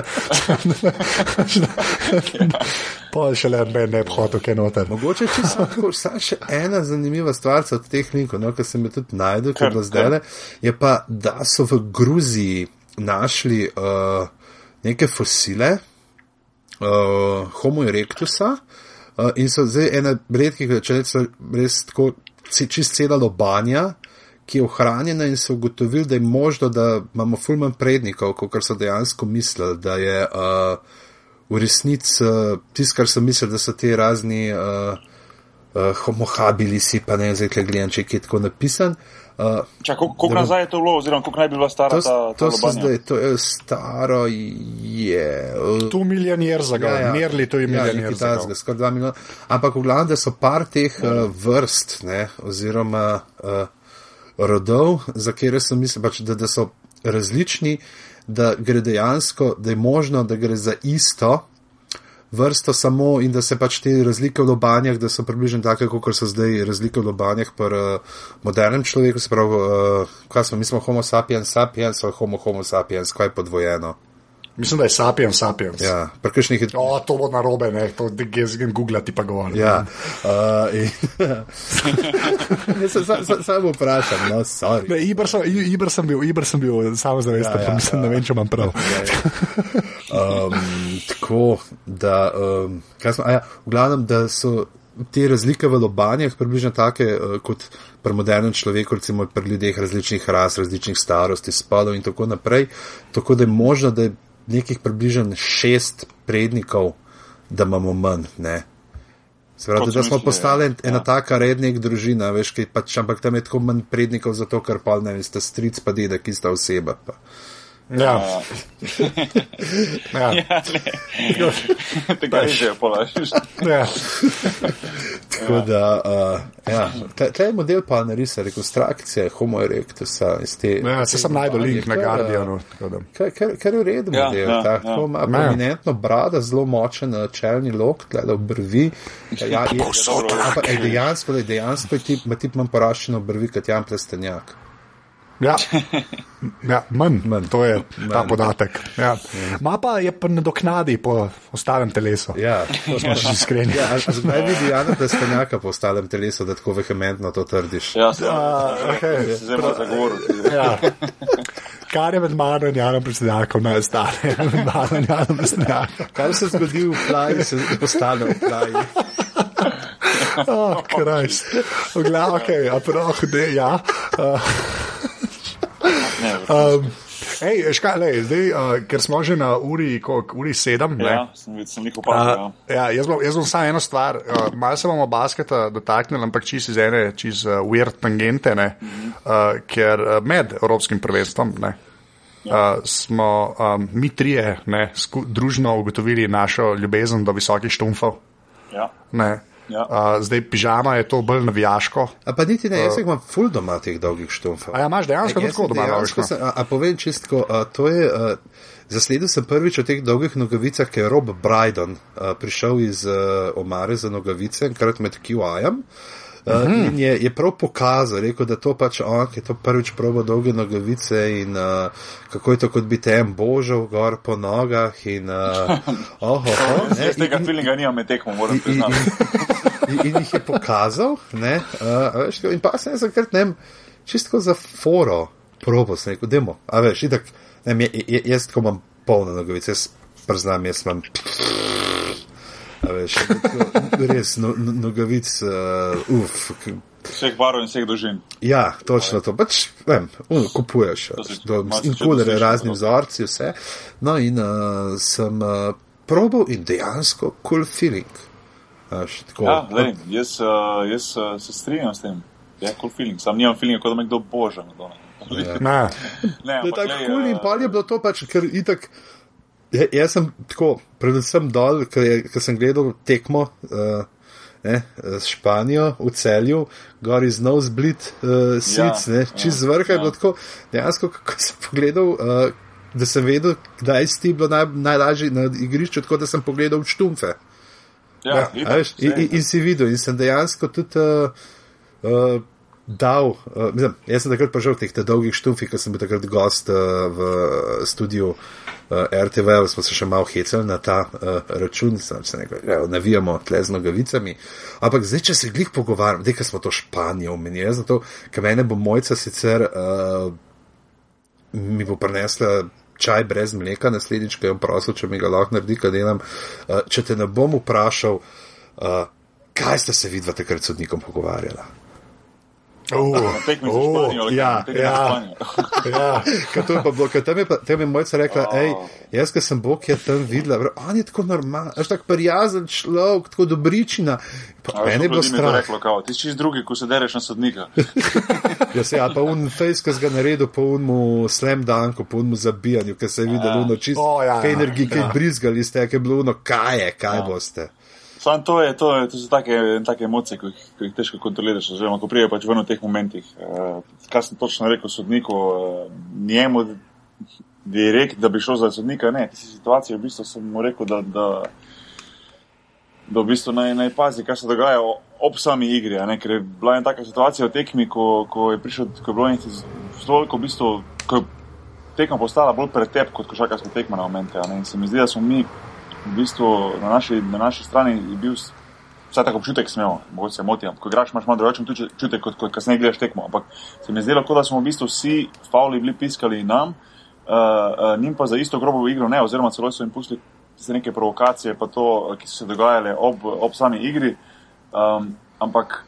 Pa še le ne, ne bi hotel, kaj noter. Mogoče, če sem tako, samo še ena zanimiva stvar od teh linkov, no, ki sem jo tudi najdel, je bilo zdaj, je pa, da so v Gruziji našli uh, neke fosile uh, Homo erectusa uh, in so zdaj ena redkih, če so res tako čist cela lobanja. Ki je ohranjena in so ugotovili, da je možno, da imamo fulman prednikov, kot so dejansko mislili, da je uh, v resnici uh, tisto, kar so mislili, da so ti razni uh, uh, homohabilisi, pa ne vem, zdaj gledam, če je kje tako napisan. Uh, Čak, koliko koliko nazaj je to bilo, oziroma koliko naj bi bila stara to, ta, ta to lobanja? zdaj, to je staro, je. Uh, Tu milijon jerzaga, ja, ja. merli to je ja, milijon nekaj jerzaga. takega, skoraj dva milijona. Ampak v glavnem, da so par teh uh, vrst, ne, oziroma uh, rodov, za kere so mislili, pač, da, da so različni, da gre dejansko, da je možno, da gre za isto vrsto samo in da se pač te razlike v lobanjah, da so približno take, kot so zdaj razlike v lobanjah pri uh, modernem človeku, se pravi, uh, kaj smo, mi smo homo sapiens sapiens ali homo homo sapiens, kaj je podvojeno. Mislim, da je sapiens, sapiens. Ja, pri kakšnih je O, to bo narobe, ne, to jaz grem googlati pa govorim. Ja, uh, in, se samo sam vprašam, no, sorry. Ne, Ibr sem, I- Ibr sem bil, Ibr sem bil, samo zavest, Ja, ja, ja, ja, mislim, ja. ne vem, če imam prav. Um, tako da, um, kaj smo, ja, v glavnem, da so te razlike v lobanjah približno take uh, kot pri modernem človeku, recimo pri ljudeh različnih ras, različnih starosti, spolov in tako naprej. Tako da je možno, da je nekih približno šest prednikov, da imamo manj. Ne? Se pravi, Kot da smo postali ja. en- ena taka rednek družina, veš, kaj pač, ampak tam je tako manj prednikov, zato ker pa ne vem, sta stric pa dedek, ista oseba. Pa. Ja. ja. Ja, ne. Tega že polažiš. ja. Tako da, uh, ja, tle je model pa narisa rekonstrukcije Homo erectusa iz te. ja se sem najdel link na Kar, Guardianu. tako da. Kar, kar, kar je v redu Ja, model, ja, tako ja. ima Ja. prominentno brada, zelo močen uh, čelni lok, tle v brvi. Ja, je, Povsod ampak ej, dejansko, ej, dejansko je tip, ima tip manj poraščeno brvi kot Jan Plestenjak. Ja. Ja, manj, Manj. to je ta Manj. podatek. Ja. Ma pa je pa nadoknadi po ostalem telesu. Ja. To smo še iskreni. Ja, a, a zdaj vidi Jana Plestenjaka po ostalem telesu, da tako vehementno to trdiš. Ja, sem okay. se zelo zagovoril. Ja. Kar je med mano in Janom predsednikom najstane, med mano in Janom predsednikom. Kaj se zgodi v plaju, se postane v plaju. Oh, Krajst. V glavu, ok, a prav, da ja. Uh, um, Ej, škaj, lej, zdaj, uh, ker smo že na uri, koliko, uri sedem. ne? ja, sem sem nekaj opazil. Uh, ja, jaz bom, jaz bom samo eno stvar. Uh, Malo se bomo basketa dotaknili, ampak čist iz ene, čist uh, weird tangente, ne, uh, ker uh, med Evropskim prvenstvom ne, uh, smo um, mi trije ne, sku, družno ugotovili našo ljubezen do visokih štumfov. Ja. Ne. Ja. Uh, zdaj, pižama je to bolj navijaško. A pa niti ne, jaz jih imam ful doma teh dolgih štumfov. A ja, imaš dejansko Jaz tako doma? dejansko sem- A, a povem čistko, a, to je, a, zasledil sem prvič o teh dolgih nogavicah, ker je Rob Brydon a, prišel iz a, Omare za nogavice, enkrat med QI-jem. Uh, Mhm. in je, je prav pokazal, rekel, da to pač on, ki je to prvič probo dolge nogavice in uh, kako je to, kot bi te en božal gor po nogah. In, uh, oh, oh, oh, Jaz tega in- feelinga nimam med tekmo, moram in, in, priznati. in, in jih je pokazal, ne, uh, veš, in pa sem jaz takrat, ne vem, čisto za foro, probo sem rekel, demo, a veš, itak, ne vem, jaz tako imam polno nogavic, jaz priznam, jaz imam. A veš, tako, res, no, no, nogavic, uh, uf. Vseh barov in vseh dolžin. Ja, točno to. Pač, vem, uno, kupuješ To si- do, malo in kulere, razni slišal, vzorci, vse. No, in uh, sem uh, probal in dejansko cool feeling. Až, tako, Ja, lej, jaz, uh, jaz uh, se strinjam s tem. Je cool feeling, sam nimam feelinga, kot da me kdo boža. na to, ne. Ja. Ne. Ne, Da je tako kul cool in pa je bilo to pač, ker itak Ja, jaz sem tako, predvsem dol, ker sem gledal tekmo. Uh, Ne, s Španijo v celju, gor iz Nosebleed, uh, sic, ja, čez ja, vrh je ja. bilo tako. Dejansko, ko sem pogledal, uh, da sem vedel, kdaj si ti bilo naj, najlažje na igrišču, tako da sem pogledal čtumfe. Ja, ja, vidim, veš, in, in, in si videl, in sem dejansko tudi uh, uh, dal, uh, mislim, jaz sem takrat pažal teh dolgih štumfih, ker sem bil takrat gost uh, v studiu uh, RTV, smo se še malo hecali na ta uh, račun, sem se nekaj, ja, navijamo tle z nogavicami. Ampak zdaj, če se glih pogovarjam, da smo to Španijo omenili, zato, ker mene bo mojca sicer. Uh, mi bo prinesla čaj brez mleka, naslednjič, ko jim prosim, če mi ga lahko naredi, kaj delam. Če te ne bom vprašal, kaj ste se vidva takrat s sodnikom pogovarjala? Ja, ja, ja. Tam je, je mojca rekla, oh. ej, jaz, ki sem Bog, je tam videla, bro, on je tako normalen, až tako prijazen človek, tako dobričina. Meni je bilo strah. Ti si drugi, ko se dereš na sodnika. ja, se, pa un face, ki si ga naredil, po unmu slam danku, po unmu zabijanju, ki se je videl, ja. čisto, oh, ja, kaj energiji, kaj ja. brizgali ste, kaj je bilo, no, kaj je, kaj ja. boste. Sam to je, to, to so take, take emocije, ki jih, ki jih težko kontroliraš, oziroma ko prije pač v teh momentih. Uh, kaj sem točno rekel sodniku, uh, njemu direkt, da bi šel za sodnika, ne, ti si situacija, v bistvu sem mu rekel, da, da, da v bistvu naj, naj pazi, kaj se dogaja ob sami igri, ne, ker je bila ena taka situacija v tekmi, ko, ko je prišel, ko je bilo nekaj zelo, v bistvu, ko je tekma postala bolj pretep kot košarkarska tekma na momente, ne, in se mi zdi, da smo mi v bistvu na naši, na naši strani je bil vsaj tako občutek, smel, mogoče se motim. Ko igraš, imaš malo drugačen čutek, kot, kot kasneje gledaš tekmo. Ampak se mi je zdelo, kot da smo v bistvu vsi fauli bili piskali nam, uh, uh, njim pa za isto grobo igro ne, oziroma celo so jim pustili tiste neke provokacije, pa to, ki so se dogajale ob, ob sami igri. Um, ampak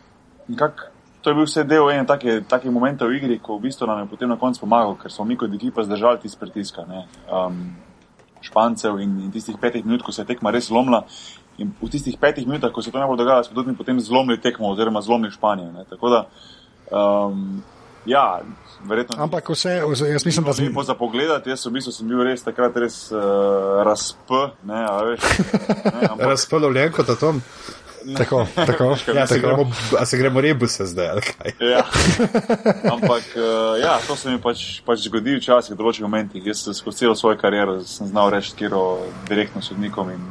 nekako. To je bil vse del ene take, take momente v igri, ko v bistvu nam je potem na koncu pomagal, ker smo mi kot ekipa zdržali tisti pritiska. Um, Špancev in, in tistih petih minut, ko se je tekma res zlomila. In v tistih petih minutah, ko se to ne bo dogajalo, smo tudi potem zlomili tekmo, oziroma zlomili Španijo. Ne. Tako da, um, ja, verjetno. Ampak vse, jaz mislim, da sem. Za pogled, jaz v bistvu sem bil res takrat res uh, razp, ne, a veš. Razp, lovljen kot atom. Tako, tako. Ja, se gremo, a se gremo rebuse zdaj, ali kaj? Ja. Ampak, uh, ja, to se mi pač, pač zgodi včasih, v določenih momentih. Jaz sem skozi celo svojo kariero znal reči, kjer direktno sodnikom. In,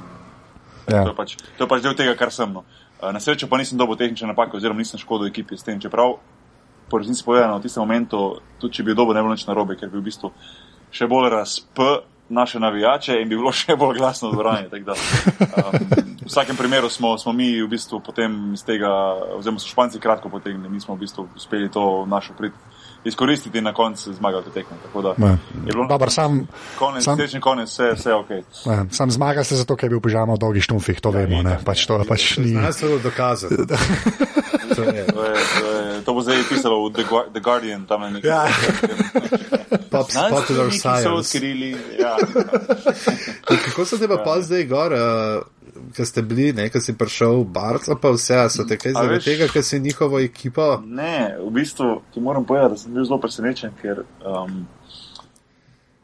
ja. to, je pač, to je pač del tega, kar sem. No. Uh, na srečo pa nisem dobil tehnične napake, oziroma nisem škodil ekipi s tem. Čeprav, po resnici povedano, v tistem momentu, tudi če bi dobil ne bilo nič narobe, ker bi v bistvu še bolj razp naše navijače in bi bilo še bolj glasno v dvorani. Um, v vsakem primeru smo, smo mi v bistvu potem iz tega, oziroma so španci kratko potegnili, mi smo v bistvu uspeli to našo prid. Izkoristiti in na koncu zmagati tekmo. Dobar, sam, konec, sam, konec, vse, vse ok. Ne, sam zmaga se zato, ker je bil pižamo v dolgih štumfih, to ja, vemo. Ne, pač to, pač ni... Znaj se to dokazati. to, to, to bo zdaj pisalo v The, The Guardian, tam je nekaj. Ja. Pops, popular science. So odkrili, ja. Kako so te pa ja. pa zdaj gor? Uh, ki ste bili, ne, ki si prišel v Barca, pa vse, so te kaj zaradi tega, ker si njihovo ekipo? Ne, v bistvu ti moram povedati, da sem bil zelo presenečen, ker um,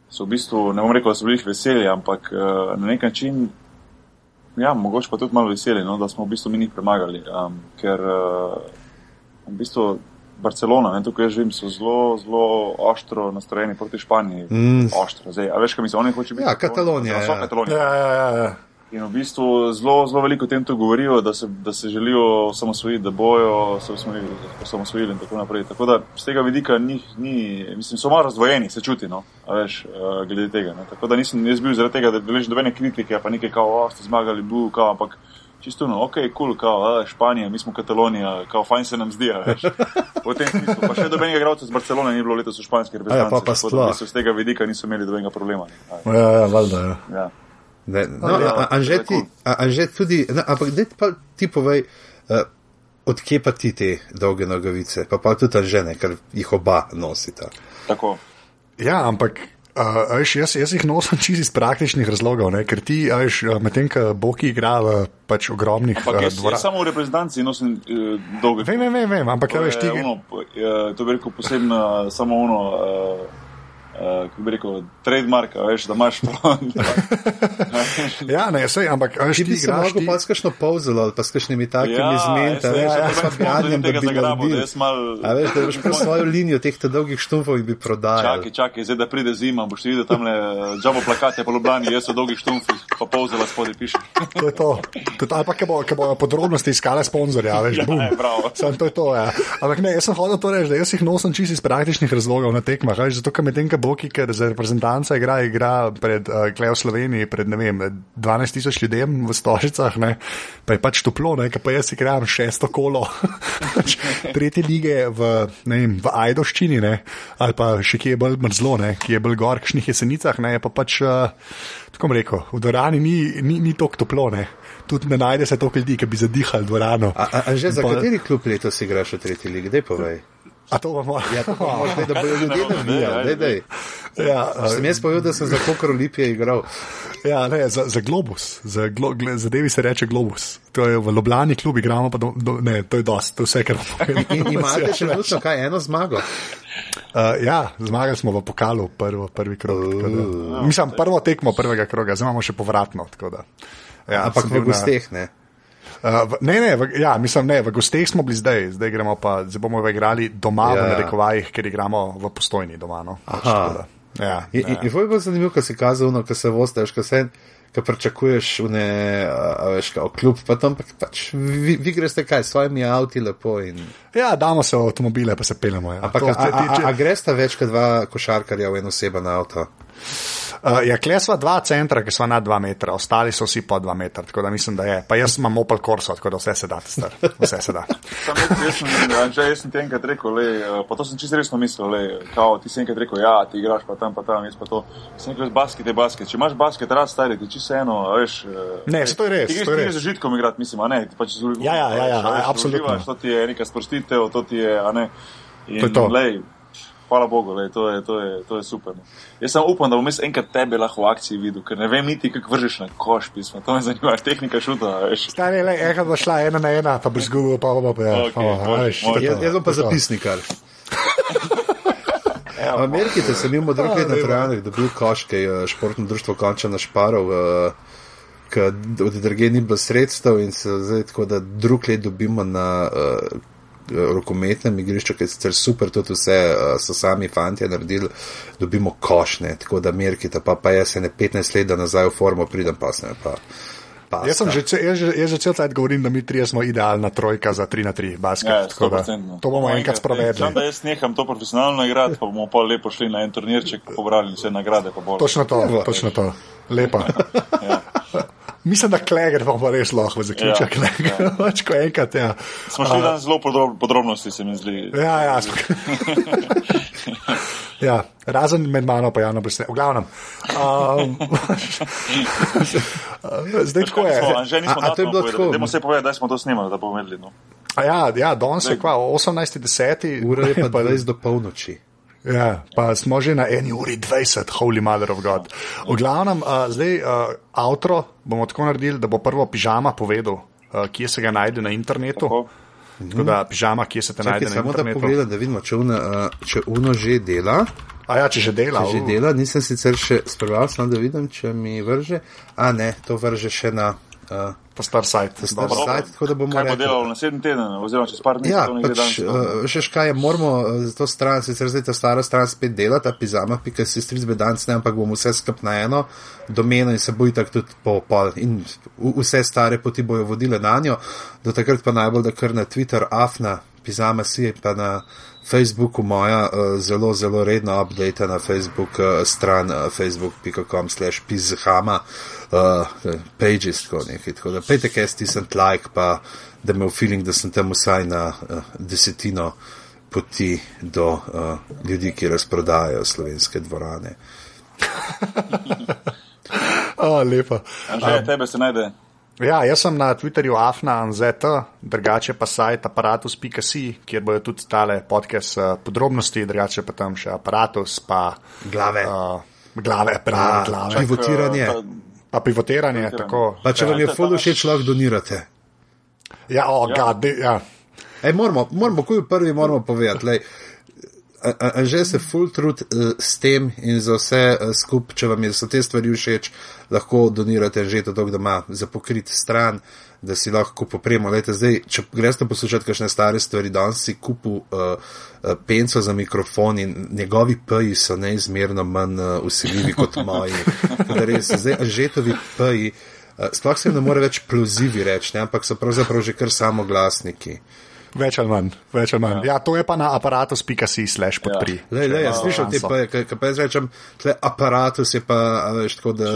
so v bistvu, ne bom rekel, da so bili veseli, ampak uh, na nek način, ja, mogoče pa tudi malo veseli, no, da smo v bistvu mi njih premagali, um, ker uh, v bistvu. Barcelona, ne, tukaj živim, so zelo, zelo oštro nastrojeni proti Španiji. Mm. Oštro, zdaj, a veš, kaj mislim, oni hočejo biti. Ja, Katalonija. Ja, Katalonija. Ja, ja, ja, ja. In v bistvu zelo, zelo veliko o tem govorijo, da se, da se želijo osamosvojiti, da bojo se osamosvojili in tako naprej. Tako da z tega vidika njih ni, mislim, so malo razdvojeni, se čuti, no, veš, uh, glede tega. Ne. Tako da nisem jaz bil zaradi tega, da deležim dobene kritike, pa nekaj kao, oh, ste zmagali, bu, kao, ampak čisto, no, ok, kul, cool, kao, a, Španija, mi smo Katalonija, kao, fajn se nam zdi, veš. V tem smislu. Pa še dobenega igralca iz Barcelone ni bilo letos v španski reprezentanci. Ja, pa pa tako da z tega vidika niso imeli dobenega problema. Ja, ja, valjda, ja. ja. Ne, no, no, Anže ti, anže tudi, no, ampak da ti povej, uh, odkje pa ti te dolge nogavice, pa pa tudi žene, ker jih oba nosita. Tako. Ja, ampak uh, jaz, jaz jih nosim čisto iz praktičnih razlogov, ne? ker ti, uh, medtem ko Boki igra v pač ogromnih dvoranah. Samo v reprezentanci nosim uh, dolge. Vem, vem, vem, ampak kaj veš ti? Ono, uh, to bi rekel posebno, samo ono. Uh, uh, kako bi rekel, trademark, veš, da imaš to. ja, ne, sej, ampak ti bi se lahko ti... pa s kakšno povzelo ali pa s kakšnimi takimi ja, izmenami, ja, ja, s fabijanjem, da bi ga naredil. A veš, da imaš prav svojo linijo teh dolgih štumfov in bi prodajal. Čakaj, čakaj, zdaj da pride zima, boš videl tam le džavo plakate po Ljubljani, jaz so dolgih štumfih, pa povzela spodaj piše. to je to. to, to ali pa, ker bo, bo podrobnosti iskale sponzorja, veš, ja, bum. Sam to je to, ja. Ampak ne, jaz sem hodil to reči, da jaz jih nosim čisto iz praktičnih razlogov na tekmah, veš, zato, ker me tenka boki, ker za reprezentanca igra, igra pred uh, Klejo Sloveniji, pred ne vem, 12 tisoč ljudem v Stožicah, ne, pa je pač toplo, ne, pa jaz igram šesto kolo, tretje lige v, ne vem, v Ajdoščini, ne, ali pa še kje je bolj mrzlo, ne, ki je bolj gor, kakšnih jesenicah, ne, pa pač, uh, tako rekel, v dvorani ni, ni, ni tako toplo, ne. Tudi ne najde se toliko ljudi, ki bi zadihali dvorano. A, a, a že za pa... kateri klub letos igraš v tretji ligi, dej povej. A to bomo ja, zdaj, da bodo ljudje navijali. Ja, sem jaz povedal, da sem za pokor Olimpije igral. Ja, ne, za, za Globus, za, glo, za Devi se reče Globus. To je v Ljubljani klub, igramo pa do, do, ne, to je dosti, to je vse, kar imamo. Imate še vedno kaj, eno zmago? Uh, ja, zmagali smo v pokalu, prvo, prvi krog. Uh, mislim, prvo tekmo prvega kroga, zdaj imamo še povratno. Ja, Ampak v gosteh ne. Uh, ne, ne, v, ja, mislim, ne, v gosteh smo bili zdaj, zdaj, pa, zdaj bomo igrali doma, ja. v nerekovajih, ker igramo v postojni doma. No. Ja, ja. In je bilo zanimivo, ko si kazal, no, ko se vosteš, ko se. Kaj pričakuješ, ne, veš, kot kljub, pa tam pač, vi, vi greste kaj, s svojimi avti lepo. In... Ja, damo se v avtomobile, pa se pelemo. Ja. Ampak, a, a, a, a greste več kot dva košarkarja v eno osebo na avto? Uh, ja, kle smo dva centra, ki so na dva metra, ostali so vsi po dva metra, tako da mislim, da je. Pa jaz imam Opel Corso, tako da vse se da, star. vse se da. Jaz sem, že jaz sem ti enkrat rekel, le, eh, pa to sem čisto resno mislil, le, kao, ti si enkrat rekel, ja, ti igraš pa tam, pa tam, jaz pa to. Sem rekel, basket je basket, če imaš basket, raz stari, ti čisto eno, veš. Eh, ne, to je res. Ti greš z žitkom igrati, mislim, a ne, ti pač z Ja, ja, ja, ja, ja absolutno. To ti je neka sprostitev, to ti je, a ne. In, to je to. Lej, hvala Bogu, lej, to, je, to, je, to je super. No. Jaz sem upam, da bom jaz enkrat tebe lahko v akciji videl, ker ne vem niti, kako vržeš na koš pismo. To me zanima, tehnika šuta. Stari, le, enkrat bo šla ena na ena, pa bi zgubil, pa bo pa ja. Jaz sem pa zapisnikar. V Ameriki sem imel drugi let na trenerjih, dobil koš, ki je športno društvo konča na šparov, ker od druge ni bilo sredstev in se zdaj tako, da drug let dobimo na uh, rokometnem igrišču, ki je sicer super, tudi vse uh, so sami fanti naredili, dobimo košne, tako da merkite, pa, pa jaz se ne 15 let nazaj v formo pridem, pa se ne pa. Pasta. Jaz sem že, jaz, jaz že cel cel cel govorim, da mi trije smo idealna trojka za 3 na 3 basket. Ja, da, to bomo enkrat sprovedli. Če jaz neham to profesionalno igrati, pa bomo pa lepo šli na en turnirček, pobrali vse nagrade. Točno to, točno to. Lepa. ja. Mislim, da kleger bomo pa res lahko zaključili. Ja, ja. Pač ko enkrat, ja. Smo šli na zelo podrob, podrobnosti, se mi zdi. Ja, ja. ja, razen med mano, pa javno brez tega. V glavnem. Um, zdaj tako je. Že nismo na tem bilo. Dajmo se povedati, da smo to snimali, da bomo vedeli. No. Ja, ja danes je kva, 18.10. Ura je pa res do polnoči. Ja, pa smo že na eni uri 20, Holy Mother of God. V glavnem, uh, zdaj uh, avtro bomo tako naredili, da bo prvo pižama povedal, uh, kje se ga najde na internetu. Tako. Tako da pižama, kje se te Čakaj, najde na internetu. Samo da pogledam, da vidimo, če uno, uh, če uno že dela. A ja, če že dela. Če že dela, nisem sicer še spraval, samo da vidim, če mi vrže. A ne, to vrže še na. Uh, po star sajtu. Star sajt, tako da bomo lahko. Kaj bo delalo naslednji teden, oziroma čez par dni? Ja, pač, uh, še škaj, moramo uh, to stran, sicer zdaj ta stara stran spet delati, ta pizama, pika si stric bedanc, ne, ampak bomo vse skup na eno domeno in se boji tako tudi po pol. In vse stare poti bojo vodile na njo, do takrat pa najbolj, da kar na Twitter, afna, pizama si pa na. Facebooku moja uh, zelo, zelo redno update na Facebook uh, stran uh, facebook.com slash pizhama uh, pages, tako nekaj. Tako da pejte, kaj stisnite like, pa da me v feeling, da sem tam vsaj na uh, desetino poti do uh, ljudi, ki razprodajajo slovenske dvorane. oh, lepa. Že um, tebe se najde. Ja, jaz sem na Twitterju afna.nz, drugače pa sajt aparatus.si, kjer bojo tudi stale podcast uh, podrobnosti, drugače pa tam še aparatus, pa glave. Uh, glave, pravi, glave. Pivotiranje. Pa, pa pivotiranje, tako. Pa če vam je fully všeč, lahko donirate. Ja, o, ja. God, ja. Ej, moramo, moramo, ko je prvi, moramo povedati. Lej, Anže se full trud uh, s tem in za vse uh, skup, če vam je, so te stvari všeč, lahko donirate že to, da ima za pokrit stran, da si lahko popremo. Lejte, zdaj, če greste poslušati kakšne stare stvari, danes si kupu uh, uh, penco za mikrofon in njegovi pji so neizmerno manj uh, usiljivi kot moji. Res, zdaj, Anžetovi pji, uh, sploh se jim ne more več plozivi reči, ampak so pravzaprav že kar samo glasniki. Več ali manj, več ali manj. Ja. ja, to je pa na aparatus.si slash podpri. Ja. Le, le, jaz slišim te pa, kaj pa jaz rečem, tle aparatus je pa, veš, tako da,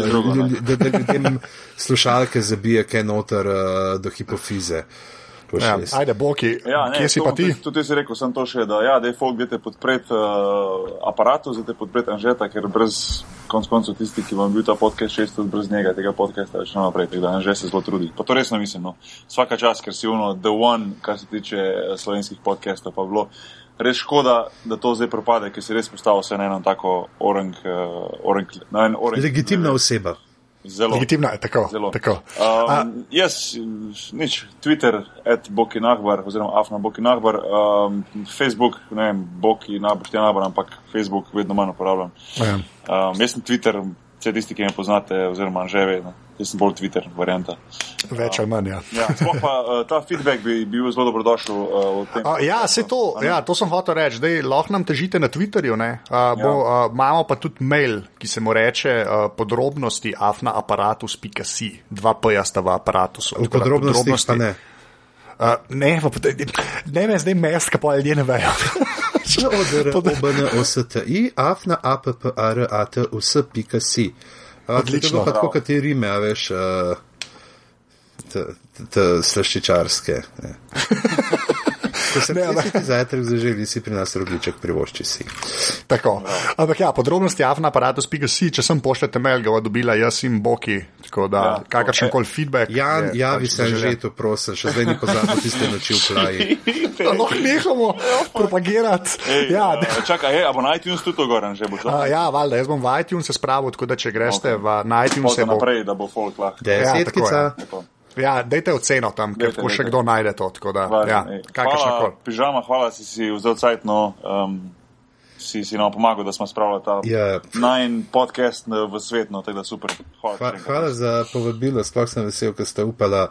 da, da ljudem slušalke zabije kaj noter uh, do hipofize. Ja, ajde, Boki, ja, ne, kje si to, pa ti? Tudi si rekel, sem to še, da ja, da je folk, da te podpreti uh, aparatus, da te podpreti Anžeta, ker brez konc koncev tisti, ki vam bil ta podcast šest let brez njega, tega podcasta več ne naprej, tako da Anžet se zelo trudi. Pa to resno mislim, no. Svaka čas, ker si uno, the one, kar se tiče eh, slovenskih podcastov, pa bilo res škoda, da to zdaj propade, ker si res postavil vse na eno tako orang, uh, orang, na en orang. Legitimna oseba. Zelo. Legitimna je tako. Zelo. tako. Um, jaz, nič, Twitter, at Boki Nahbar, oziroma Afna Boki Nahbar, um, Facebook, ne vem, Boki Nahbar, ampak Facebook vedno manj uporabljam. Ja. Um, jaz sem Twitter, vse tisti, ki me poznate, oziroma že vedno. Jaz sem bolj Twitter varianta. Več ali manj. Ja. Ja, pa, uh, ta feedback bi bil zelo dobrodošel. Uh, uh, ja, se to, ja, to sem hotel reči. Dej, lahko nam težite na Twitterju. Uh, bo, uh, imamo pa tudi mail, ki se mu reče uh, podrobnosti afnaaparatus.si. Dva pojasta v aparatusu. V podrobnosti, podrobnosti pa ne. Uh, ne, pa, ne, ne, zdaj meska pa ljudje ne vejo. Odr, obn, osti, afna, apparat, vse.si. Odlično. Tako kot ti rime, veš, te slaščičarske. Ko se ne znaš zajtrk zaželi, si pri nas rogliček privošči si. Tako. Ampak ja, podrobnosti afna aparatu spika si, če sem pošljete mail, ga bo dobila jaz in Boki, tako da ja, kakršen koli feedback. Jan, je, javi pač se že to, prosim, še zdaj ni pozabil tiste noči v plaji. Lahko nehamo propagirati. Ej, ja, uh, čakaj, a bo na iTunes tudi to goren že bo šlo? Ja, valjda, jaz bom v iTunes se spravil, tako da če greste okay. v, na iTunes se bo. Naprej, da bo folk lahko. Desetkica. Ja, Ja, dajte oceno tam, ker lahko še kdo najde to. Da, ja, hvala, pižama, hvala, si si vzel cajt, no, um, si, si nam pomagal, da smo spravili ta yeah. Ja. naj podcast v svet, no, tako da super. Hvala, hvala, hvala za povabilo, sploh sem vesel, ker ste upala,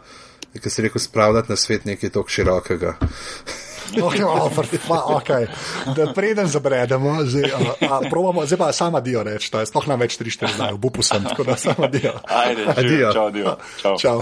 ker si rekel spravljati na svet nekaj tako širokega. Okay, oh, okay. Da preden zabredemo, zdaj, a, a, probamo, zdaj pa sama dio reči, da je sploh na več 3-4 zdaj, v bupu sem, tako da sama dio. Ajde, Ajde, čau, dio. Čau. čau.